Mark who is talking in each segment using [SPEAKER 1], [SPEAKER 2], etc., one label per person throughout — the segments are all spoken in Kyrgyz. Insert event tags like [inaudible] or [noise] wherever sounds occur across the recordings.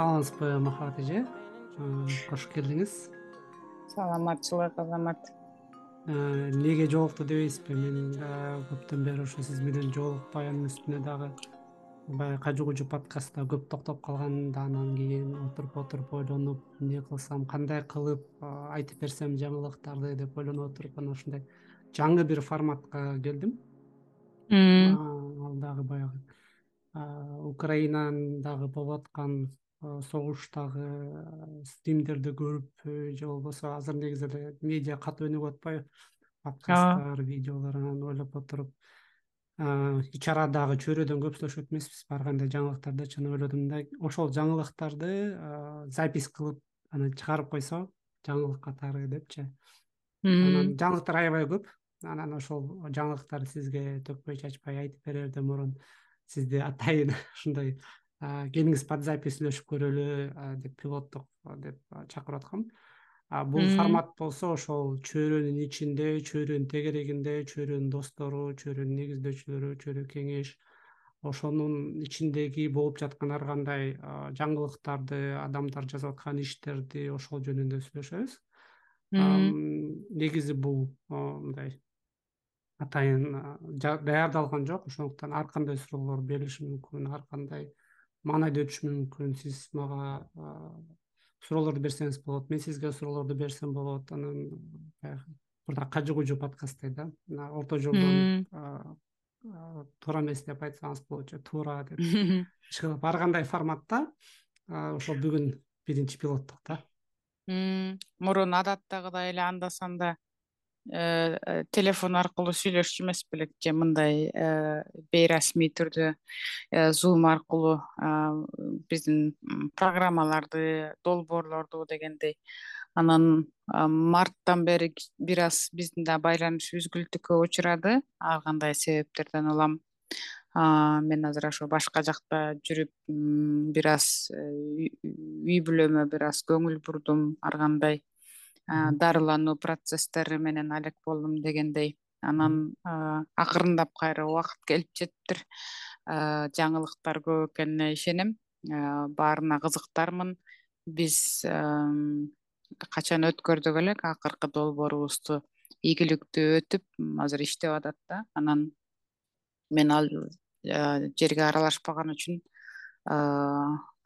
[SPEAKER 1] саламатсызбы махабат эже кош келдиңиз.
[SPEAKER 2] Саламатчылык азамат
[SPEAKER 1] эмнеге жолукту дебейсизби? Мен көптөн бери ошо сиз менен жолукпай анын үстүнө дагы баягы кажы кужу подкастта көп токтоп калган да анан кийин отуруп отуруп ойлонуп эмне кылсам кандай кылып айтып берсем жаңылыктарды деп ойлонуп отуруп анан ушундай жаңы бир форматка келдим. Ал дагы баягы украинадагы болуп аткан согуштагы стримдерди көрүп же болбосо азыр негизи эле медиа катуу өнүгүп атпайбы подкасттар видеолор анан ойлоп отуруп ич арадагы чөйрөдөн көп сүйлөшөт эмеспиз ар кандай жаңылыктардычы анан ойлодум да ошол жаңылыктарды запись кылып анан чыгарып койсо жаңылык катары депчи. Анан жаңылыктар аябай көп. Анан ошол жаңылыктарды сизге төкпөй чачпай айтып берерден мурун сизди атайын. [laughs] Ушундай келиңиз под запись сүйлөшүп көрөлү деп пилоттук деп чакырып аткам бул формат болсо ошол чөйрөнүн ичинде чөйрөнүн тегерегинде чөйрөнүн достору чөйрөнүн негиздөөчүлөрү чөйрө кеңеш ошонун ичиндеги болуп жаткан ар кандай жаңылыктарды адамдар жасап аткан иштерди ошол жөнүндө сүйлөшөбүз. Негизи бул мындай атайын даярдалган жок. Ошондуктан ар кандай суроолор берилиши мүмкүн ар кандай маанайда өтүшү мүмкүн. Сиз мага суроолорду берсеңиз болот мен сизге суроолорду берсем болот. Анан баягы мурдагы кажы кужу подкасттей да орто жолдон туура эмес деп айтсаңыз болот же туура деп. [laughs] Ишкылып ар кандай форматта ошол бүгүн биринчи пилоттук да.
[SPEAKER 2] Мурун адаттагыдай эле анда санда телефон аркылуу сүйлөшчү эмес белек же мындай э, бейрасмий түрдө. Зум аркылуу биздин программаларды долбоорлорду дегендей. Анан марттан бери бир аз биздин да байланыш үзгүлтүккө учурады. Ар кандай себептерден улам? Мен азыр ошо башка жакта жүрүп бир аз үй бүлөмө бир аз көңүл бурдум ар кандай дарылануу процесстери менен алек болдум дегендей. Анан акырындап кайра убакыт келип жетиптир. Жаңылыктар көп экенине ишенем. Баарына кызыктармын. Биз качан өткөрдүк элек акыркы долбоорубузду ийгиликтүү өтүп азыр иштеп атат да. Анан мен ал жерге аралашпаган үчүн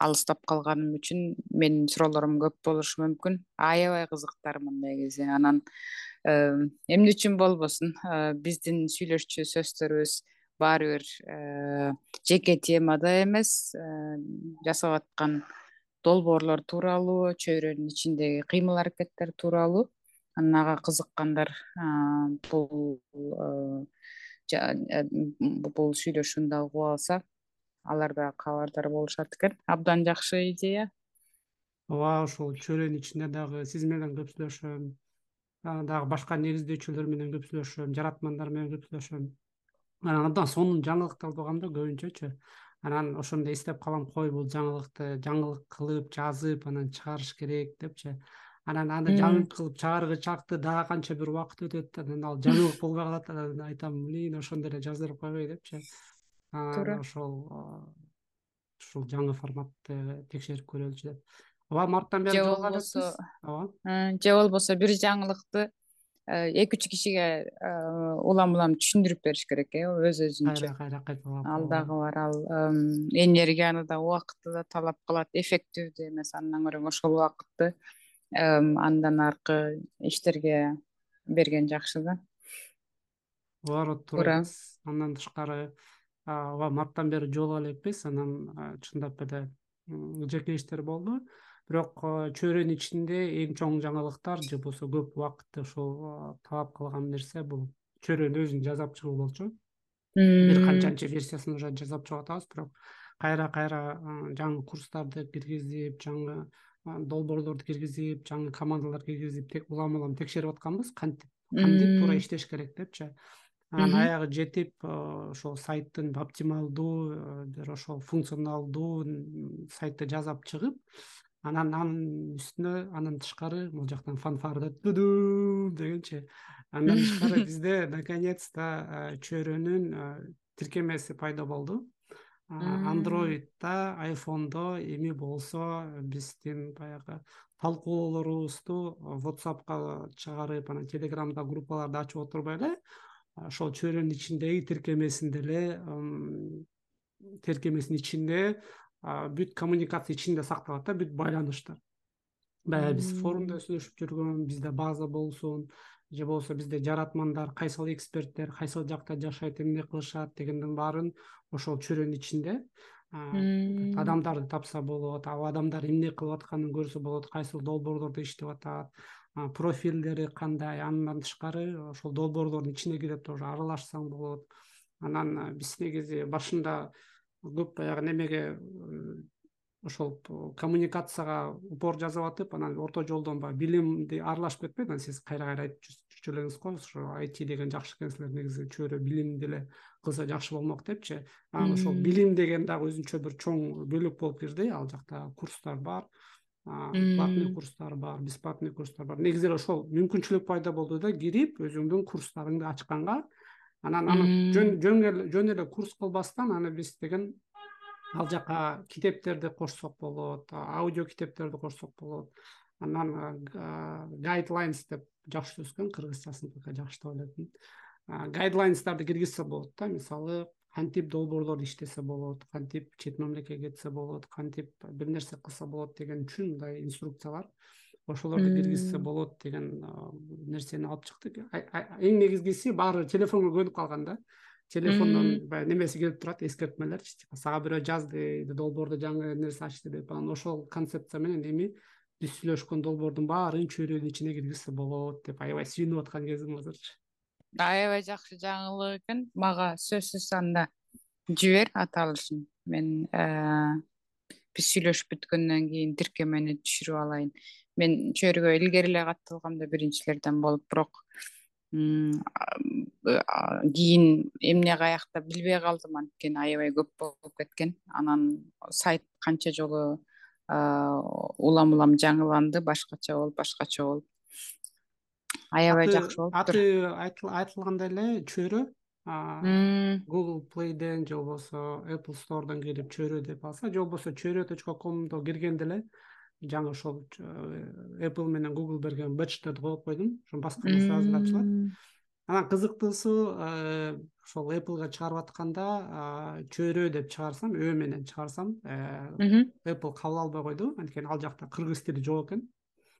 [SPEAKER 2] алыстап калганым үчүн менин суроолорум көп болушу мүмкүн аябай кызыктармын негизи анан эмне үчүн болбосун биздин сүйлөшчү сөздөрүбүз баары бир жеке темада эмес жасап аткан долбоорлор тууралуу чөйрөнүн ичиндеги кыймыл аракеттер тууралуу анан ага кызыккандар бул бул сүйлөшүүнү дагы угуп алса алар дагы кабардар болушат экен. Абдан жакшы идея.
[SPEAKER 1] Ооба ушул чөйрөнүн ичинде дагы сиз менен көп сүйлөшөм. Дагы башка негиздөөчүлөр менен көп сүйлөшөм жаратмандар менен көп сүйлөшөм. Анан абдан сонун жаңылыкты алып алгам да көбүнчөчү. Анан ошондо эстеп калам кой бул жаңылыкты жаңылык кылып жазып анан чыгарыш керек депчи. Анан аны жаңылык кылып чыгаргычакты дагы канча бир убакыт өтөт анан ал жаңылык болбой калат анан айтам блин ошондо эле жаздырып койбой депчи туура. ошол ушул жаңы форматты текшерип көрөлүчү деп. Ооба марттан бери жолугуп атасыз ооба.
[SPEAKER 2] Же болбосо бир жаңылыкты эки үч кишиге улам улам түшүндүрүп бериш керек э өз өзүнчө.
[SPEAKER 1] Кайра кайра кайталап
[SPEAKER 2] ал дагы бар ал энергияны да убакытты да талап кылат эффективдүү эмес андан көрө ошол убакытты андан аркы иштерге берген жакшы да.
[SPEAKER 1] Ооба туура. андан тышкары ооба марттан бери жолугуп элекпиз анан чындап эле жеке иштер болду. Бирок чөйрөнүн ичинде эң чоң жаңылыктар же болбосо көп убакытты ушул талап кылган нерсе бул. Чөйрөнүн өзүн жасап чыгуу болчу. Бир канчанчы версиясын уже жасап чыгып атабыз бирок кайра кайра жаңы курстарды киргизип жаңы долбоорлорду киргизип жаңы командалар киргизип улам улам текшерип атканбыз. Кантип кантип туура иштеш керек депчи анан аягы жетип ошол сайттын оптималдуу бир ошол функционалдуу сайтты жасап чыгып анан анын үстүнө андан тышкары могул жактан фанфарды тудум дегенчи андан тышкары бизде наконец то чөйрөнүн тиркемеси пайда болду. Андроидда айфондо эми болсо биздин баягы талкуулоорубузду whatsappка чыгарып анан телеграмда группаларды ачып отурбай ошол чөйрөнүн ичиндеги тиркемесинде эле тиркемесинин ичинде бүт коммуникация ичинде сакталат да бүт байланыштар. Баягы биз форумда сүйлөшүп жүргөн бизде база болсун же болбосо бизде жаратмандар кайсыл эксперттер кайсыл жакта жашайт эмне кылышат дегендин баарын ошол чөйрөнүн ичинде адамдарды тапса болот ал адамдар эмне кылып атканын көрсө болот кайсыл долбоорлордо иштеп атат профилдери кандай? Андан тышкары ошол долбоорлордун ичине кирип тоже аралашсаң болот. Анан биз негизи башында көп баягы немеге ошол коммуникацияга упор жасап атып анан орто жолдон баягы билимди аралашып кетпей анан сиз кайра кайра айтып жүрчү элеңиз го ошо айти деген жакшы экен силер негизи чөйрө билим деле кылса жакшы болмок депчи. Анан ошол билим деген дагы өзүнчө бир чоң бөлүк болуп кирди. Ал жакта курстар бар платный курстар бар бесплатный курстар бар. Негизи эле ошол мүмкүнчүлүк пайда болду да кирип өзүңдүн курстарыңды ачканга анан аны жөн эле курс кылбастан аны биз деген ал жака китептерди кошсок болот аудио китептерди кошсок болот. Анан гайдлайнс деп жакшы сөз экен кыргызчасын жакшы деп ойлойм гайдлайнстарды киргизсе болот да мисалы кантип долбоорлорду иштесе болот кантип чет мамлекетке кетсе болот кантип бир нерсе кылса болот деген үчүн мындай инструкциялар ошолорду киргизсе болот деген нерсени алып чыктык. Эң негизгиси баары телефонго көнүп калган да. Телефондон баягы немеси келип турат эскертмелерчи типа сага бирөө жазды долбоордо жаңы нерсе ачты деп. Анан ошол концепция менен эми биз сүйлөшкөн долбоордун баарын чөйрөнүн ичине киргизсе болот деп аябай сүйүнүп аткан кезим азырчы
[SPEAKER 2] аябай жакшы жаңылык экен мага сөзсүз анда жибер аталышын мен э, биз сүйлөшүп бүткөндөн кийин тиркемени түшүрүп алайын. Мен чөйрөгө илгери эле катталгам да биринчилерден болуп бирок кийин эмне каякта билбей калдым. Анткени аябай көп болуп кеткен. Анан сайт канча жолу улам улам жаңыланды. Башкача болуп башкача болуп аябай жакшы болуптур
[SPEAKER 1] аты айтылгандай эле чөйрө. Google playден же болбосо apple storeдон кирип чөйрө деп алса же болбосо чөйрө точка комдо киргенде эле жаңы ошол э, apple менен google берген бэчтерди коюп койдум. Ошо басканда сразу эле ачылат анан кызыктуусу э, ошол appleга чыгарып атканда чөйрө деп чыгарсам ө менен чыгарсам э, apple кабыл албай койду. Анткени ал жакта кыргыз тили жок экен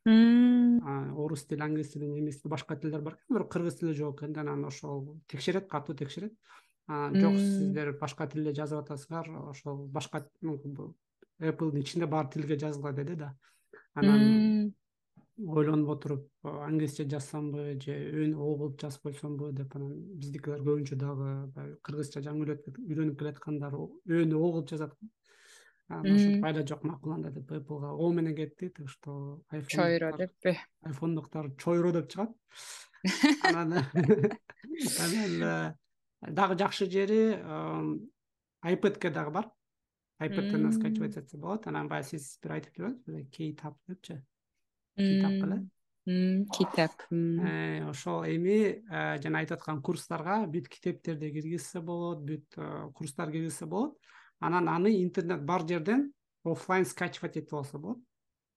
[SPEAKER 1] орус тили англис тили немис тили башка тилдер бар экен бирок кыргыз тили жок экен да анан ошол текшерет катуу текшерет. Жок сиздер башка тилде жазып атасыңар ошол башка appleдин ичинде баары тилге жазылган деди да. Анан ойлонуп отуруп англисче жазсамбы же өн о кылып жазып койсомбу деп анан биздикилер көбүнчө дагы баягы кыргызча жаңы үйрөнүп келаткандар өөнү о кылып жазат айла жок макул анда деп appleга. О менен кетти так что
[SPEAKER 2] чойро деппи.
[SPEAKER 1] айфондуктар чойро деп чыгат. [laughs] Анан [laughs] анан дагы жакшы жери ipadке дагы бар. ipadден скачивать этсе болот. Анан баягы сиз бир айтып жүрбөдүңүзбү кейтап депчи. Китап эле
[SPEAKER 2] китап
[SPEAKER 1] э, ошол эми э, жана айтып аткан курстарга бүт китептерди киргизсе болот бүт э, курстарды киргизсе болот анан аны интернет бар жерден оффлайн скачивать этип алса болот.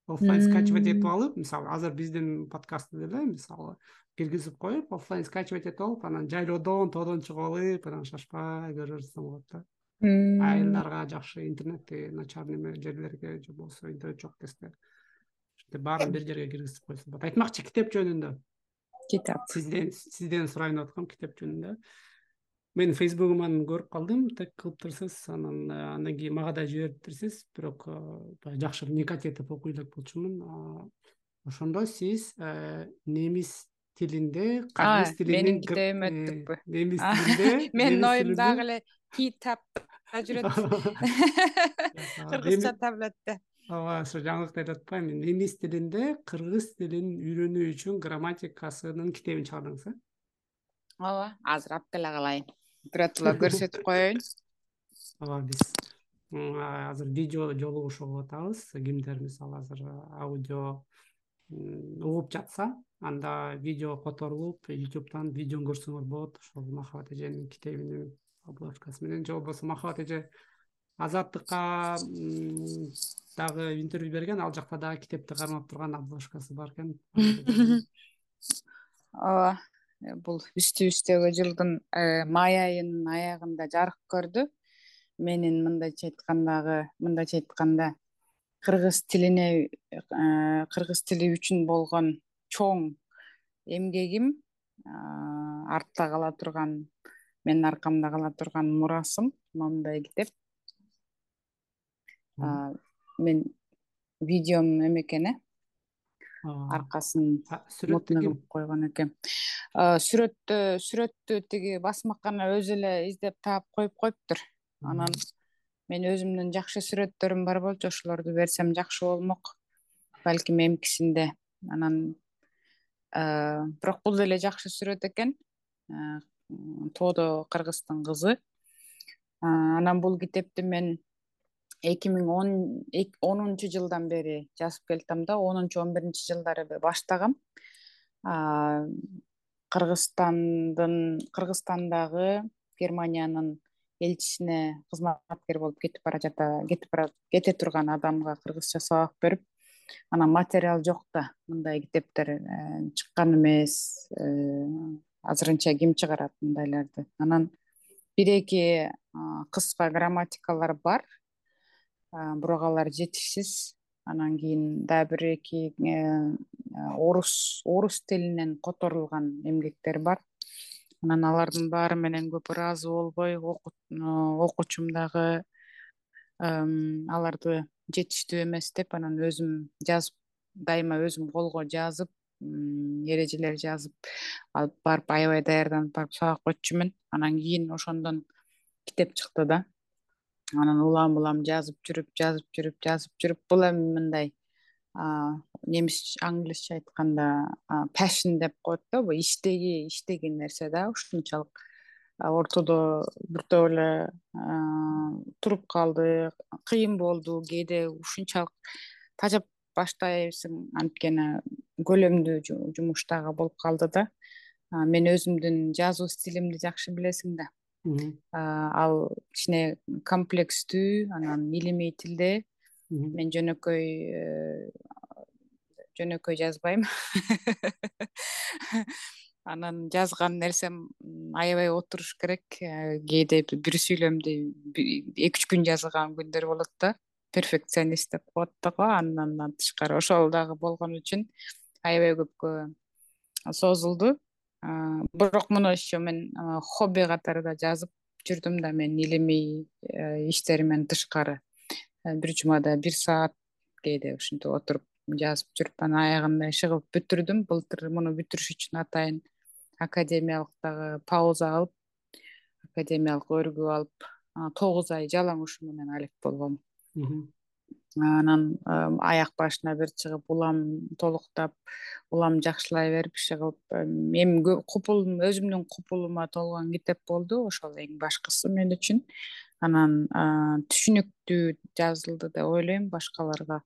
[SPEAKER 1] Оффлайн скачивать этип алып мисалы азыр биздин подкастты деле мисалы киргизип коюп оффлайн скачивать этип алып анан жайлоодон тоодон чыгып алып анан шашпай көрө берсе болот да. Айылдарга жакшы интернети начар неме жерлерге же болбосо интернет жок кезде ушинтип баарын бир жерге киргизип койсо болот. Айтмакчы китеп жөнүндө
[SPEAKER 2] китап.
[SPEAKER 1] Сизден сизден сурайын деп аткам китеп жөнүндө мен фейсбугуман көрүп калдым тег кылыптырсыз анан э, андан кийин мага да жибериптирсиз бирок э, баягы жакшы вникать этип окуй элек болчумун. Ошондо сиз э, немис тилинде кыргыз тилинин
[SPEAKER 2] менин китебим өттүкпү.
[SPEAKER 1] немис тилинде [laughs]
[SPEAKER 2] менин оюм дагы эле китапта жүрөт. [laughs] [laughs] Кыргызча таблетте.
[SPEAKER 1] Ооба ошо жаңылыкты айтып атпаймынбы немис тилинде кыргыз тилин үйрөнүү үчүн грамматикасынын китебин чыгардыңыз э?
[SPEAKER 2] Ооба азыр алып келе биротоло көрсөтүп коеюн.
[SPEAKER 1] Ооба биз азыр видео жолугушууга атабыз. Кимдер мисалы азыр аудио угуп жатса анда видео которулуп ютубтан видеону көрсөңөр болот. Ошол махабат эженин китебинин обложкасы менен. Же болбосо махабат эже азаттыкка дагы интервью берген ал жакта дагы китепти кармап турган обложкасы бар экен. [laughs]
[SPEAKER 2] Ооба бул үстүбүздөгү жылдын э, май айынын аягында жарык көрдү. Менин мындайча айткандагы мындайча айтканда кыргыз тилине э, кыргыз тили үчүн болгон чоң эмгегим артта кала турган менин аркамда кала турган мурасым моундай китеп мен видеом эме экен э аркасын
[SPEAKER 1] сүрөттү ким?
[SPEAKER 2] койгон экен. Сүрөттү сүрөттү тиги басмакана өзү эле издеп таап коюп коюптур. Анан мен өзүмдүн жакшы сүрөттөрүм бар болчу ошолорду берсем жакшы болмок балким эмкисинде. Анан бирок бул деле жакшы сүрөт экен. Тоодо кыргыздын кызы. Анан бул китепти мен эки миң он онунчу жылдан бери жазып келатам да онунчу он биринчи жылдары баштагам. Кыргызстандын кыргызстандагы германиянын элчисине кызматкер болуп кетип бара жата кетип бара кете турган адамга кыргызча сабак берип анан материал жок да мындай китептер э, чыккан эмес э, азырынча ким чыгарат мындайларды. Анан бир эки кыска грамматикалар бар бирок алар жетишсиз. Анан кийин дагы бир эки э, орус орус тилинен которулган эмгектер бар. Анан алардын баары менен көп ыраазы болбой окуучум дагы аларды жетиштүү эмес деп анан өзүм жазып дайыма өзүм колго жазып эрежелер жазып алып барып аябай даярданып барып сабак өтчүмүн анан кийин ошондон китеп чыкты да анан улам улам жазып жүрүп жазып жүрүп жазып жүрүп бул эми мындай немис англисче айтканда passion деп коет да бул иштеги иштеги нерсе да ушунчалык ортодо биртоп эле туруп калды кыйын болду кээде ушунчалык тажап баштайсың анткени көлөмдүү жумуш дагы болуп калды да мен өзүмдүн жазуу стилимди жакшы билесиң да ал кичине комплекстүү анан илимий тилде мен жөнөкөй э, жөнөкөй жазбайм. [laughs] Анан жазган нерсем аябай отуруш керек. Э, кээде бир сүйлөмдү эки үч күн жазган күндөр болот да. Перфекционист деп коет да го андан тышкары ошол дагы болгон үчүн аябай көпкө созулду бирок муну еще мен хобби катары да жазып жүрдүм да мен илимий э, иштеримден тышкары. Э, бир жумада бир саат кээде ушинтип отуруп жазып жүрүп анан аягында иши кылып бүтүрдүм. Былтыр муну бүтүрүш үчүн атайын академиялык дагы пауза алып академиялык өргүп алып тогуз ай жалаң ушуу менен алек болгом анан аяк башына бир чыгып улам толуктап улам жакшылай берип иши кылып эми купулум өзүмдүн купулума толгон китеп болду. Ошол эң башкысы мен үчүн. Анан түшүнүктүү жазылды деп ойлойм. Башкаларга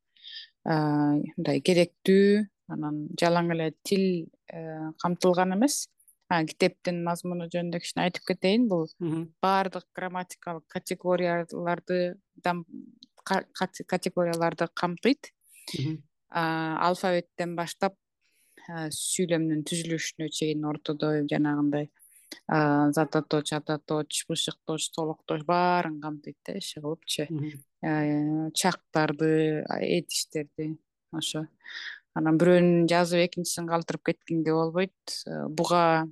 [SPEAKER 2] мындай керектүү анан жалаң эле тил э, камтылган эмес. Китептин мазмуну жөнүндө кичине айтып кетейин. Бул баардык грамматикалык категорияларды категорияларды камтыйт. Алфавиттен баштап сүйлөмдүн түзүлүшүнө чейин ортодо жанагындай ататоч бышыкточ толукточ баарын камтыйт да иши кылыпчы. Чактарды этиштерди ошо. Анан бирөөнүн жазып экинчисин калтырып кеткенге болбойт. Буга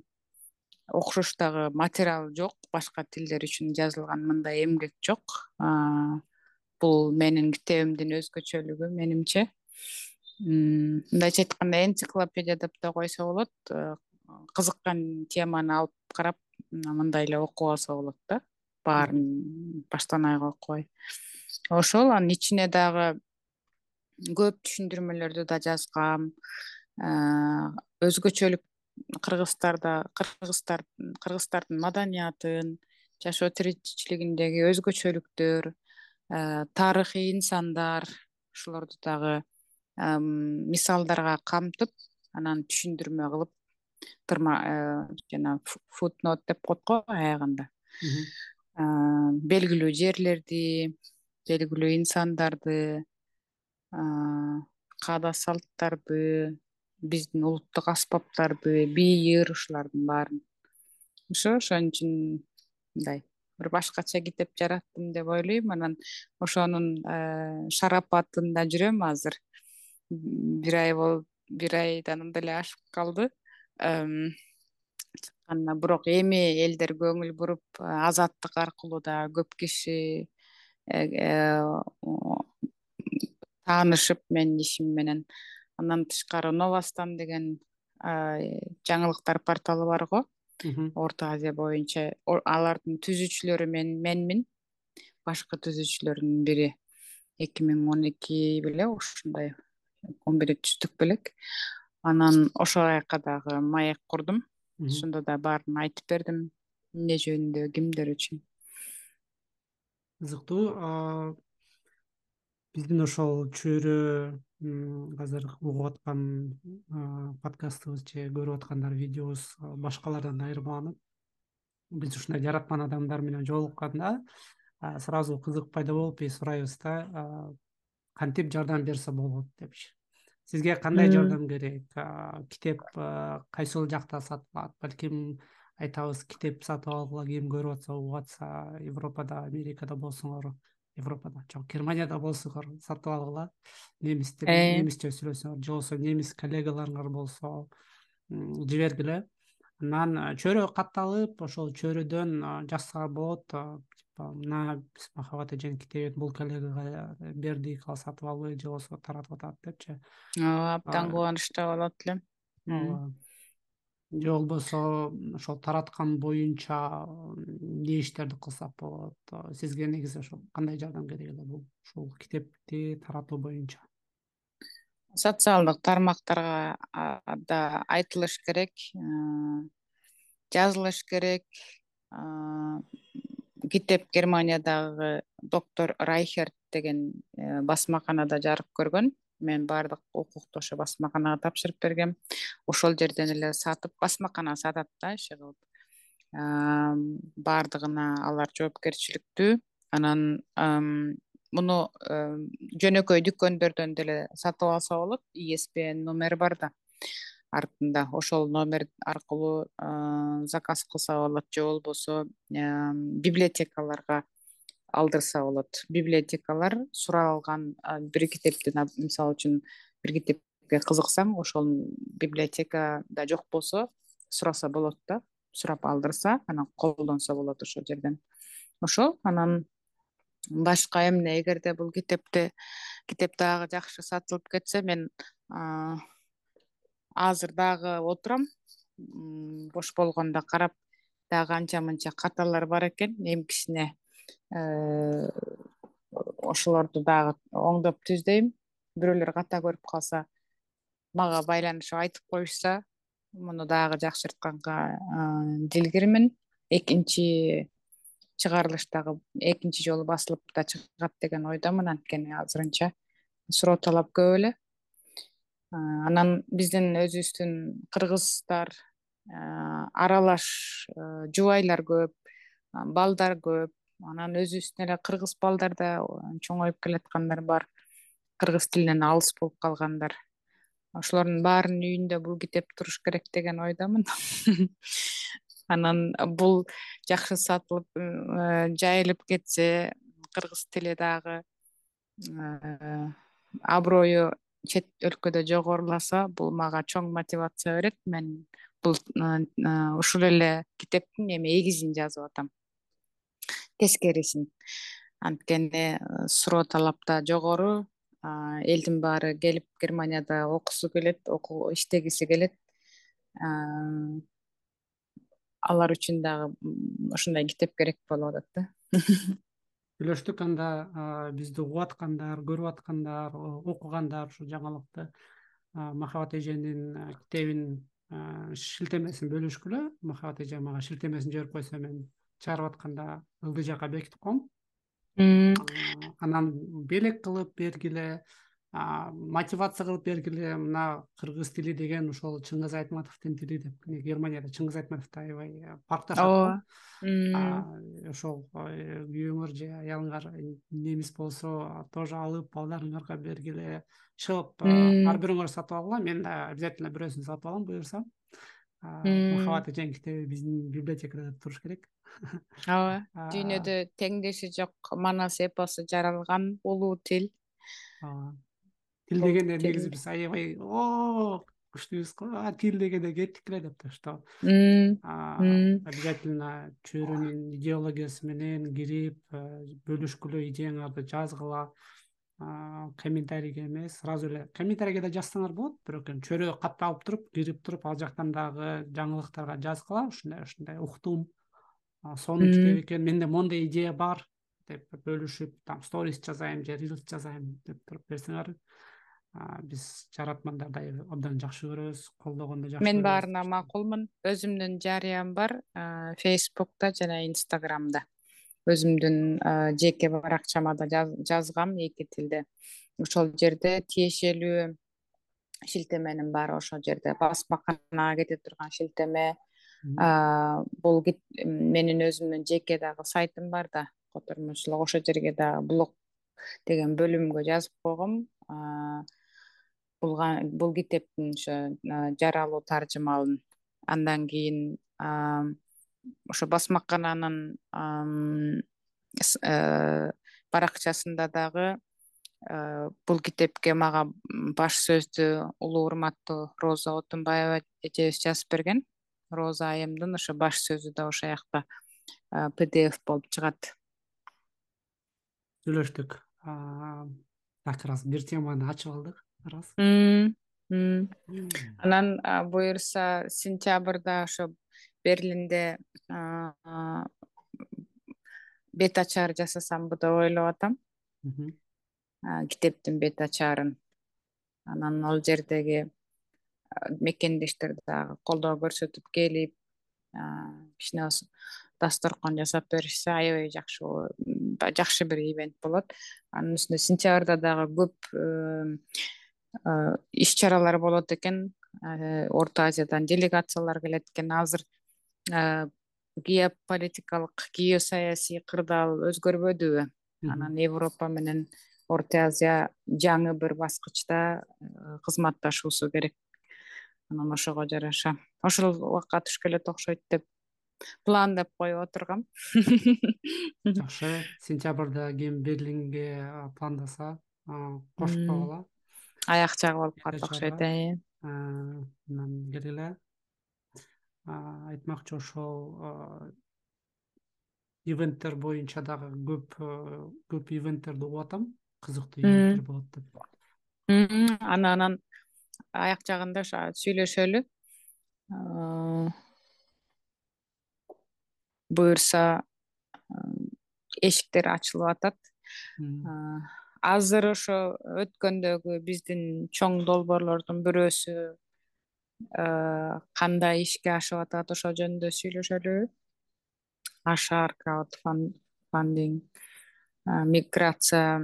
[SPEAKER 2] окшош дагы материал жок башка тилдер үчүн жазылган мындай эмгек жок бул менин китебимдин өзгөчөлүгү менимче. Мындайча айтканда энциклопедия деп да койсо болот. Кызыккан теманы алып карап мындай эле окуп алса болот да. Баарын баштан аягка окубай ошол анын ичине дагы көп түшүндүрмөлөрдү да жазгам. Өзгөчөлүк кыргыздарда кыргыздар кыргыздардын маданиятын жашоо тиричилигиндеги өзгөчөлүктөр тарыхый инсандар ушулорду дагы мисалдарга камтып анан түшүндүрмө кылып тырма э, жана футнот деп коет го аягында. Белгилүү жерлерди белгилүү инсандарды каада салттарды биздин улуттук аспаптарды бий ыр ушулардын баарын. Ошо ошон үчүн мындай бир башкача китеп жараттым деп ойлойм. Анан ошонун шарапатында жүрөм. Азыр бир ай болуп бир айдан деле ашып калды. Чыкканына бирок эми элдер көңүл буруп азаттык аркылуу дагы көп киши э, э, таанышып менин ишим менен. Андан тышкары новостан деген жаңылыктар порталы бар го орто азия боюнча. Алардын түзүүчүлөрү менмин. Башкы түзүүчүлөрдүн бири эки миң он эки беле ушундай он биринчи түздүк белек. Анан ошол жака дагы маек курдум. Ошондо да баарын айтып бердим. Эмне жөнүндө кимдер үчүн.
[SPEAKER 1] Кызыктуу. Биздин ошол чөйрө азыр угуп аткан подкастыбыз же көрүп аткандар видеобуз башкалардан айырмаланып биз ушундай жараткан адамдар менен жолукканда сразу кызык пайда болуп биз сурайбыз да кантип жардам берсе болот депчи. Сизге кандай жардам керек? Китеп кайсыл жакта сатылат? Балким айтабыз китеп сатып алгыла ким көрүп атса угуп атса европада америкада болсоңор европада. Жок германияда болсоңор сатып алгыла. Немис тил э. немисче сүйлөсөңөр же болбосо немис коллегаларыңар болсо жибергиле. Анан чөйрө катталып ошол чөйрөдөн жазсак болот типа мына биз махабат эженин китебин бул коллегага бердик ал сатып албайбы же болбосо таратып атат депчи.
[SPEAKER 2] Ооба абдан кубанычтуу болот элем ооба
[SPEAKER 1] же болбосо ошол тараткан боюнча эмне иштерди кылсак болот. Сизге негизи ошол кандай жардам керек эле бул ушул китепти таратуу боюнча.
[SPEAKER 2] Социалдык тармактарга да айтылыш керек жазылыш керек. Китеп германиядагы доктор райхерт деген э, басмаканада жарык көргөн мен баардык укукту басмаканага тапшырып бергем. Ошол жерден эле сатып басмакана сатат да иши кылып. Баардыгына алар жоопкерчиликтүү. Анан муну жөнөкөй дүкөндөрдөн деле сатып алса болот испн номери бар да. Артында ошол номер аркылуу заказ кылса болот же болбосо библиотекаларга алдырса болот. Библиотекалар суралган бир китептин мисалы үчүн бир китепке кызыксаң ошол библиотекада жок болсо сураса болот да. Сурап алдырса анан колдонсо болот ошол жерден. Ошол анан башка эмне эгерде бул китепти китеп дагы жакшы сатылып кетсе мен азыр дагы отурам. Бош болгондо карап дагы анча мынча каталар бар экен эмкисине ошолорду дагы оңдоп түздөйм. Бирөөлөр ката көрүп калса мага байланышып айтып коюшса муну дагы жакшыртканга дилгирмин. Экинчи чыгарылыш дагы экинчи жолу басылып да чыгат деген ойдомун анткени азырынча. Суроо талап көп эле. Анан биздин өзүбүздүн кыргыздар аралаш жубайлар көп балдар көп анан өзүбүздүн эле кыргыз балдар да чоңоюп келаткандар бар. Кыргыз тилинен алыс болуп калгандар. Ошолордун баарынын үйүндө бул китеп туруш керек деген ойдомун. [laughs] Анан бул жакшы сатылып э, жайылып кетсе кыргыз тили дагы э, аброю чет өлкөдө жогоруласа бул мага чоң мотивация берет. Мен бул э, ушул эле китептин эми эгизин жазып атам тескерисин анткени э, суроо талап да жогору элдин баары келип германияда окугусу келет иштегиси келет. Алар үчүн дагы ушундай китеп керек болуп атат да. [laughs]
[SPEAKER 1] Сүйлөштүк анда бизди угуп аткандар көрүп аткандар окугандар ушул жаңылыкты махабат эженин китебин шилтемесин бөлүшкүлө махабат эже мага шилтемесин жиберип койсо мен чыгарып атканда ылдый жакка бекитип коем анан белек кылып бергиле мотивация кылып бергиле мына кыргыз тили деген ушол чыңгыз айтматовдун тили деп германияда чыңгыз айтматов да аябай паркташат го ошол күйөөңөр же аялыңар немис болсо тоже алып балдарыңарга бергиле шығып ар бирөөңөр сатып алгыла мен да обязательно бирөөсүн сатып алам буюрса. Махабат эженин китеби биздин библиотекада туруш керек
[SPEAKER 2] ооба дүйнөдө теңдеши жок манас эпосу жаралган улуу тил.
[SPEAKER 1] Ооба тил дегенде негизи биз аябай о күчтүүбүз го тил дегенде кеттик эле деп да. Что обязательно чөйрөнүн идеологиясы менен кирип бөлүшкүлө идеяңарды жазгыла. Комментарийге эмес сразу эле комментарийге да жазсаңар болот бирок эми чөйрө катталып туруп кирип туруп ал жактан дагы жаңылыктарга жазгыла ушундай ушундай уктум сонун китеп экен менде моундай идея бар деп бөлүшүп там сторис жазайын же рилс жазайын деп туруп берсеңер биз жаратмандарды абдан жакшы көрөбүз колдогонду жакшы
[SPEAKER 2] мен баарына макулмун. Өзүмдүн жарыям бар фейсбукта жана инстаграмда. Өзүмдүн жеке баракчама да жазгам эки тилде. Ошол жерде тиешелүү шилтеменин баары ошол жерде басмаканага кете турган шилтеме бул менин өзүмдүн жеке дагы сайтым бар да котормочулук ошол жерге дагы блог деген бөлүмгө жазып койгом бул китептин ошо жаралуу таржымалын андан кийин ошо басмакананын э, баракчасында дагы э, бул китепке мага баш сөздү улуу урматтуу роза отунбаева эжебиз жазып берген роза айымдын ошо баш сөзү да ошол жакта pdf болуп чыгат.
[SPEAKER 1] Сүйлөштүк. Так раз бир теманы ачып алдык ырас
[SPEAKER 2] анан буюрса сентябрда ошо берлинде бет ачаар жасасамбы деп ойлоп атам. Китептин бет ачаарын. Анан ал жердеги мекендештер дагы колдоо көрсөтүп келип кичине болсо дасторкон жасап беришсе аябай жакшы жакшы бир ивент болот. Анын үстүнө сентябрда дагы көп иш чаралар болот экен. Орто азиядан делегациялар келет экен. Азыр геополитикалык геосаясий кырдаал өзгөрбөдүбү. Анан европа менен орто азия жаңы бир баскычта кызматташуусу керек анан ошого жараша. Ошол убакка туш келет окшойт деп пландап коюп отургам. [laughs]
[SPEAKER 1] Жакшы. Сентябрда ким берлинге пландаса кошуп койгула
[SPEAKER 2] аяк жагы болуп калат окшойт
[SPEAKER 1] э анан келгиле. Айтмакчы ошол ивенттер боюнча дагы көп көп ивенттерди угуп атам. Кызыктуу ивенттер болот деп.
[SPEAKER 2] Аны анан аяк жагында ошо сүйлөшөлү. Буюрса эшиктер ачылып атат. Азыр ошо өткөндөгү биздин чоң долбоорлордун бирөөсү кандай ишке ашып атат ошол жөнүндө сүйлөшөлүбү ашар краудфандинг миграция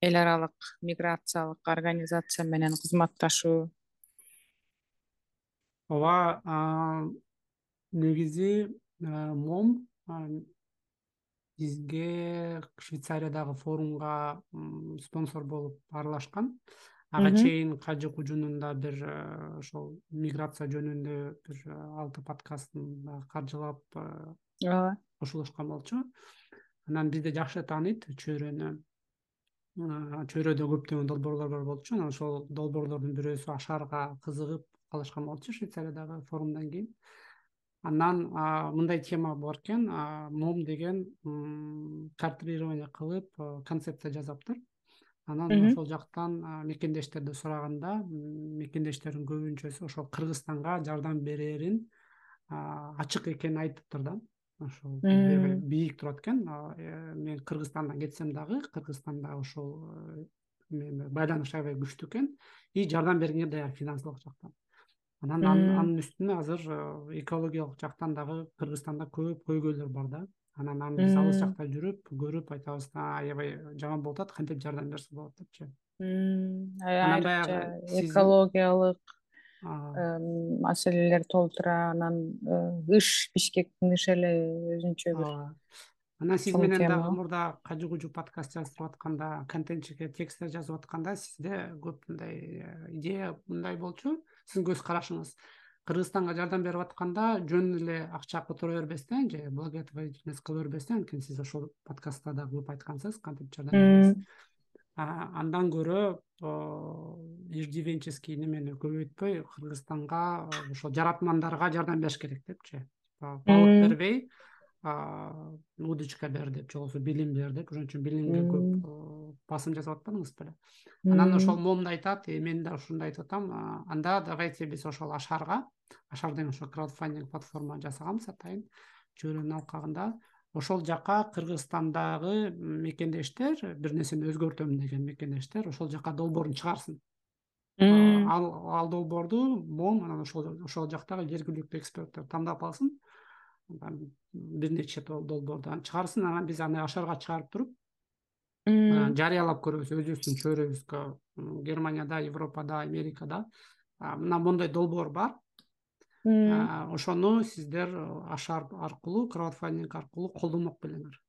[SPEAKER 2] эл аралык миграциялык организация менен кызматташуу
[SPEAKER 1] ооба негизи мом бизге швейцариядагы форумга спонсор болуп аралашкан. Ага чейин кажы кужунун бир ошол миграция жөнүндө бир алты подкастын каржылап ооба. кошулушкан болчу. Анан бизди жакшы тааныйт чөйрөнү чөйрөдө көптөгөн долбоорлор бар болчу. Анан ошол долбоорлордун бирөөсү ашарга кызыгып калышкан болчу швейцариядагы форумдан кийин. Анан мындай тема бар экен. Мом деген картирование кылып концепция жасаптыр анан ошол жактан мекендештерди сураганда мекендештердин көбүнчөсү ошол кыргызстанга жардам берерин ачык экенин айтыптыр да ошол бийик турат экен. Э, мен кыргызстандан кетсем дагы кыргызстанда ошол э, байланыш аябай күчтүү экен и жардам бергенге даяр финансылык жактан. Анан анын үстүнө азыр э, экологиялык жактан дагы кыргызстанда көп көйгөйлөр бар да. Анан аны биз алыс жакта жүрүп көрүп айтабыз аябай жаман болуп атат кантип жардам берсе болот депчи.
[SPEAKER 2] Анан баягы экологиялык маселелер толтура анан э, ыш бишкектин ышы эле өзүнчө бир
[SPEAKER 1] анан сиз менен дагы мурда кажы кужу подкаст жаздырып атканда контентчиге тексттер жазып атканда сизде көп мындай э, идея мындай болчу. Сиздин көз карашыңыз кыргызстанга жардам берип атканда жөн эле акча которо бербестен же благотворительность кыла бербестен анткени сиз ошол подкастта дагы көп айткансыз кантип жардам беребиз андан көрө иждивенческий немени көбөйтпөй кыргызстанга ошол жаратмандарга жардам бериш керек депчи. Балык бербей удочка бер деп же болбосо билим бер деп. Ошон үчүн билимге көп басым жасап атпадыңыз беле анан ошол момун айтат и мен да ушуну айтып атам. Анда давайте биз ошол ашарга ашар деген ошол краудфандинг платформа жасаганбыз атайын. Чөйрөнүн алкагында ошол жака кыргызстандагы мекендештер бир нерсени өзгөртөм деген мекендештер ошол жака долбоорун чыгарсын. Ал ал долбоорду мом анан ошол ошол жактагы жергиликтүү эксперттер тандап алсын. Бир нече долбоорду анан чыгарсын. Анан биз аны ашарга чыгарып туруп жарыялап көрөбүз. Өзүбүздүн чөйрөбүзгө германияда европада америкада мына моундай долбоор бар ошону сиздер ашар аркылуу краудфандинг аркылуу колдомок белеңер.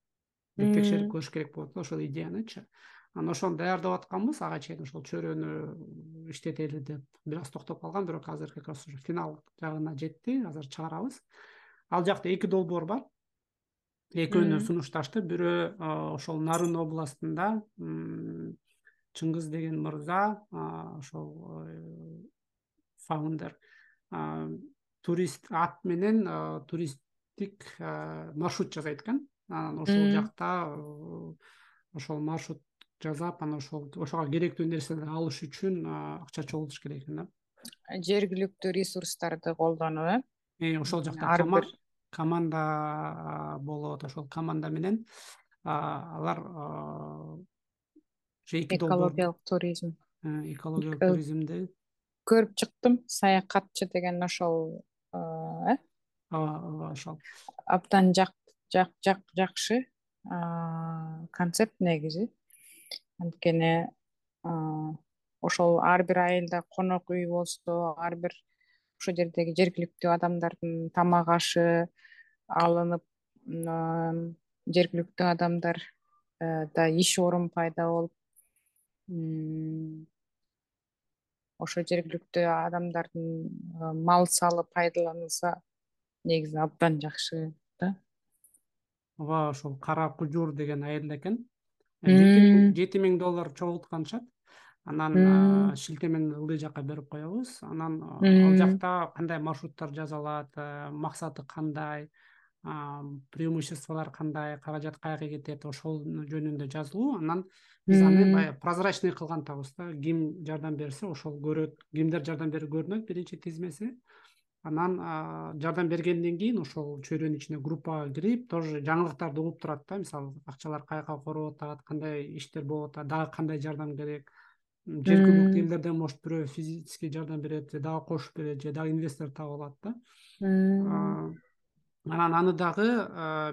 [SPEAKER 1] Деп текшерип көрүш керек болот да ошол идеянычы. Анан ошону даярдап атканбыз. Ага чейин ошол чөйрөнү иштетели деп бир аз токтоп калган. Бирок азыр как раз уже финал жагына жетти. Азыр чыгарабыз. Ал жакта эки долбоор бар. Экөөнү сунушташты. Бирөө ошол нарын областында чыңгыз деген мырза ошол э, фаундер турист ат менен туристтик маршрут жасайт экен. Анан ошол жакта ошол маршрут жасап анан ошол ошого керектүү нерселерди алыш үчүн акча чогултуш керек экен да.
[SPEAKER 2] Жергиликтүү ресурстарды колдонуп
[SPEAKER 1] э? Ошол жакта команда болот ошол команда менен алар
[SPEAKER 2] экологиялык туризм.
[SPEAKER 1] Э, экологиялык туризмди
[SPEAKER 2] көрүп чыктым. Саякатчы деген ошол
[SPEAKER 1] э ооба ошол.
[SPEAKER 2] Абдан жакшы концепт негизи. Анткени ошол ар бир айылда конок үй болсо ар бир ошол жердеги жергиликтүү адамдардын тамак ашы алынып жергиликтүү адамдарда э, иш орун пайда болуп ошо жергиликтүү адамдардын мал салы пайдаланылса негизи абдан жакшы да.
[SPEAKER 1] Ооба ошол кара кужур деген айылда экен. Жети миң доллар чогултканышат анан шилтемени ылдый жакка берип коебуз. Анан ал жакта кандай маршруттар жасалат максаты кандай преимуществолору кандай каражат каяка кетет ошол жөнүндө жазылуу. Анан биз аны баягы прозрачный кылган атабыз да. Ким жардам берсе ошол көрөт кимдер жардам берип көрүнөт биринчи тизмеси анан жардам бергенден кийин ошол чөйрөнүн ичине группага кирип тоже жаңылыктарды угуп турат да. Мисалы акчалар каяка короп атат кандай иштер болуп атат дагы кандай жардам керек? Жергиликтүү элдерден может бирөө физический жардам берет же дагы кошуп берет же дагы инвестор таап алат да. Анан аны дагы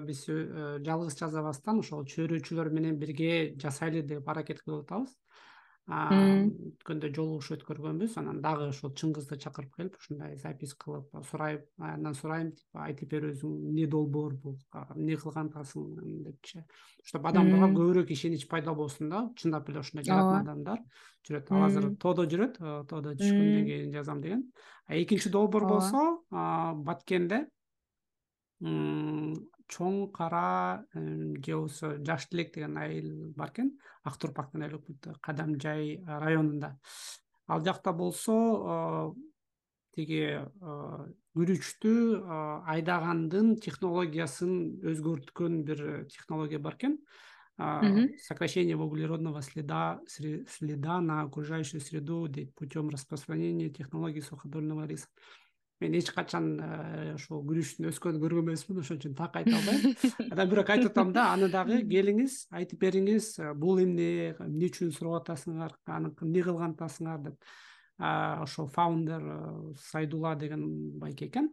[SPEAKER 1] биз э, жалгыз жасабастан ошол чөйрөчүлөр менен бирге жасайлы деп аракет кылып атабыз өткөндө жолугушуу өткөргөнбүз. Анан дагы ошол чыңгызды чакырып келип ушундай запись кылып сурайм андан сурайм айтып бер өзүң эмне долбоор бул эмне кылган атасың депчи. Чтобы адамдарга көбүрөөк ишенич пайда болсун да чындап эле ушундай жаратма адамдар. Жүрөт ал азыр тоодо жүрөт тоодо түшкөндөн кийин жазам деген. Экинчи долбоор болсо баткенде чоң кара же болбосо жаш тилек деген айыл бар экен ак турпак деген айыл өкмөттө кадамжай районунда. Ал жакта болсо тиги күрүчтү айдагандын технологиясын өзгөрткөн бир технология бар экен сокращение углеродного следа следа на окружающую среду дейт путем распространения технологии суходольного риса мен эч качан ушул э, күрүчтүн өскөнүн көргөн эмесмин ошон үчүн так айта албайм. [laughs] Анан бирок айтып атам да аны дагы келиңиз айтып бериңиз э, бул эмне эмне үчүн сурап атасыңар аны эмне кылган атасыңар деп ошол фаундер э, сайдулла деген байке экен.